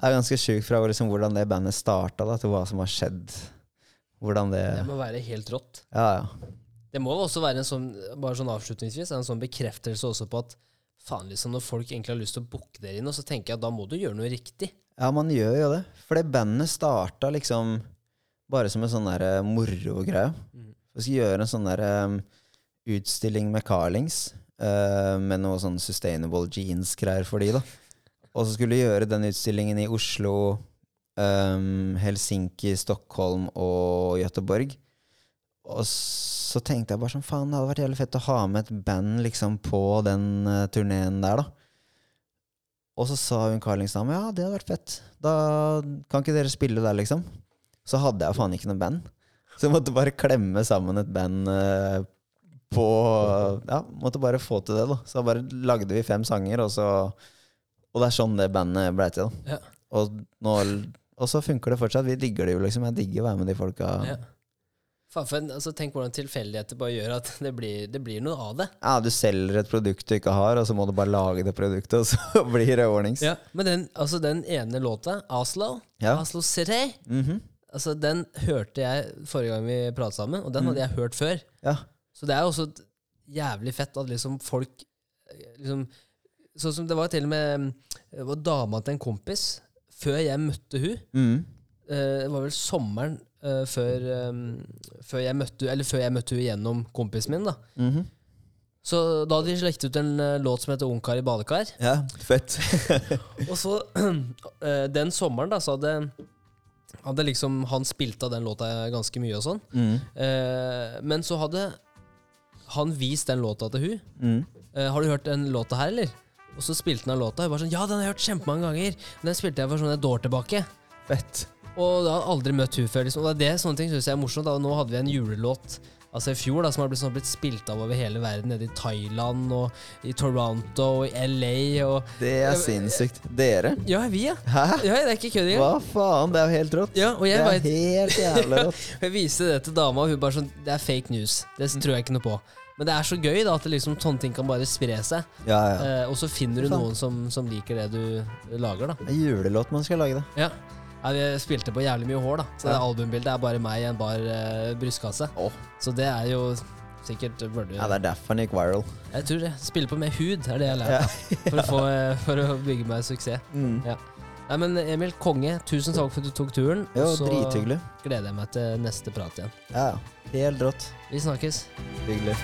Det er ganske sjukt fra liksom, hvordan det bandet starta, da, til hva som har skjedd. Hvordan det Det må være helt rått. Ja, ja. Det må også være en sånn bare sånn avslutningsvis, en sånn bekreftelse også på at faen liksom når folk egentlig har lyst til å booke dere inn, og så tenker jeg at da må du gjøre noe riktig. Ja, man gjør jo det. For det bandet starta liksom bare som en sånn der eh, morogreie. Mm. Vi skulle gjøre en sånn der um, utstilling med Carlings, Uh, med noe sånn sustainable jeans-greier for de, da. Og så skulle vi gjøre den utstillingen i Oslo, um, Helsinki, Stockholm og Göteborg. Og så tenkte jeg bare sånn, faen, det hadde vært jævlig fett å ha med et band liksom på den uh, turneen der, da. Og så sa hun Carlingsdame ja, det hadde vært fett. Da kan ikke dere spille der, liksom. Så hadde jeg faen ikke noe band. Så jeg måtte bare klemme sammen et band uh, på Ja, måtte bare få til det, da. Så bare lagde vi fem sanger, og så Og det er sånn det bandet ble til, da. Ja. Og, nå, og så funker det fortsatt. Vi digger det jo, liksom. Jeg digger å være med de folka. Ja. Faen, for altså, tenk hvordan tilfeldigheter bare gjør at det blir, det blir noe av det. Ja, du selger et produkt du ikke har, og så må du bare lage det produktet, og så blir det ordnings. Ja. Men den, altså, den ene låta, Aslo, Ja. Aslo City, Mhm. altså, den hørte jeg forrige gang vi pratet sammen, og den Mm. hadde jeg hørt før. ja. Så det er jo også jævlig fett at liksom folk eh, liksom, Sånn som det var til og med Det var dama til en kompis før jeg møtte hun Mhm. eh, Det var vel sommeren eh, før, eh, før jeg møtte Eller før jeg møtte hun gjennom kompisen min. da Mhm. Så da hadde de slekt ut en eh, låt som heter Ungkar i badekar. Ja, fett. Og så den sommeren da så hadde, hadde liksom han spilt av den låta ganske mye og sånn. Mm. Men så hadde han vist den låta til hun. Eh, har du hørt den låta her, eller? Og så spilte han den låta. Hun bare sånn, ja, den har jeg hørt kjempemange ganger. Den spilte jeg for sånn et år tilbake. Fett. Og da har jeg aldri møtt hun før. Liksom. Og det er det, sånne ting synes jeg er morsomt. Da. Og nå hadde vi en julelåt altså i fjor da, som har blitt, sånn, blitt spilt av over hele verden. Nede i Thailand og i Toronto og i LA. Og Det er sinnssykt. Dere? ja, vi, ja. Hæ? ja. Det er ikke kødd engang. Hva faen? Det er jo helt rått. Ja, og Det er bare, helt jævlig rått. jeg viste det til dama, og hun bare sånn Det er fake news. Det tror jeg ikke noe på. Men det er så gøy da at liksom, sånne ting kan bare spre seg. Ja, ja. Eh, og så finner du noen som, som liker det du lager, da. Det er julelåt man skal lage, det. Ja. Vi spilte på jævlig mye hår, da. Så det albumbildet er bare meg i en bar eh, brystkasse. Oh. Så det er jo sikkert burde, Ja, det er derfor han gikk viral. Jeg tror det. Spille på med hud er det jeg har lært. For, eh, for å bygge meg suksess. Mm. Ja. Nei, men Emil Konge, tusen takk for at du tok turen. Jo, så drithyggelig. gleder jeg meg til neste prat igjen. Ja, ja. Helt rått. Vi snakkes. Hyggelig.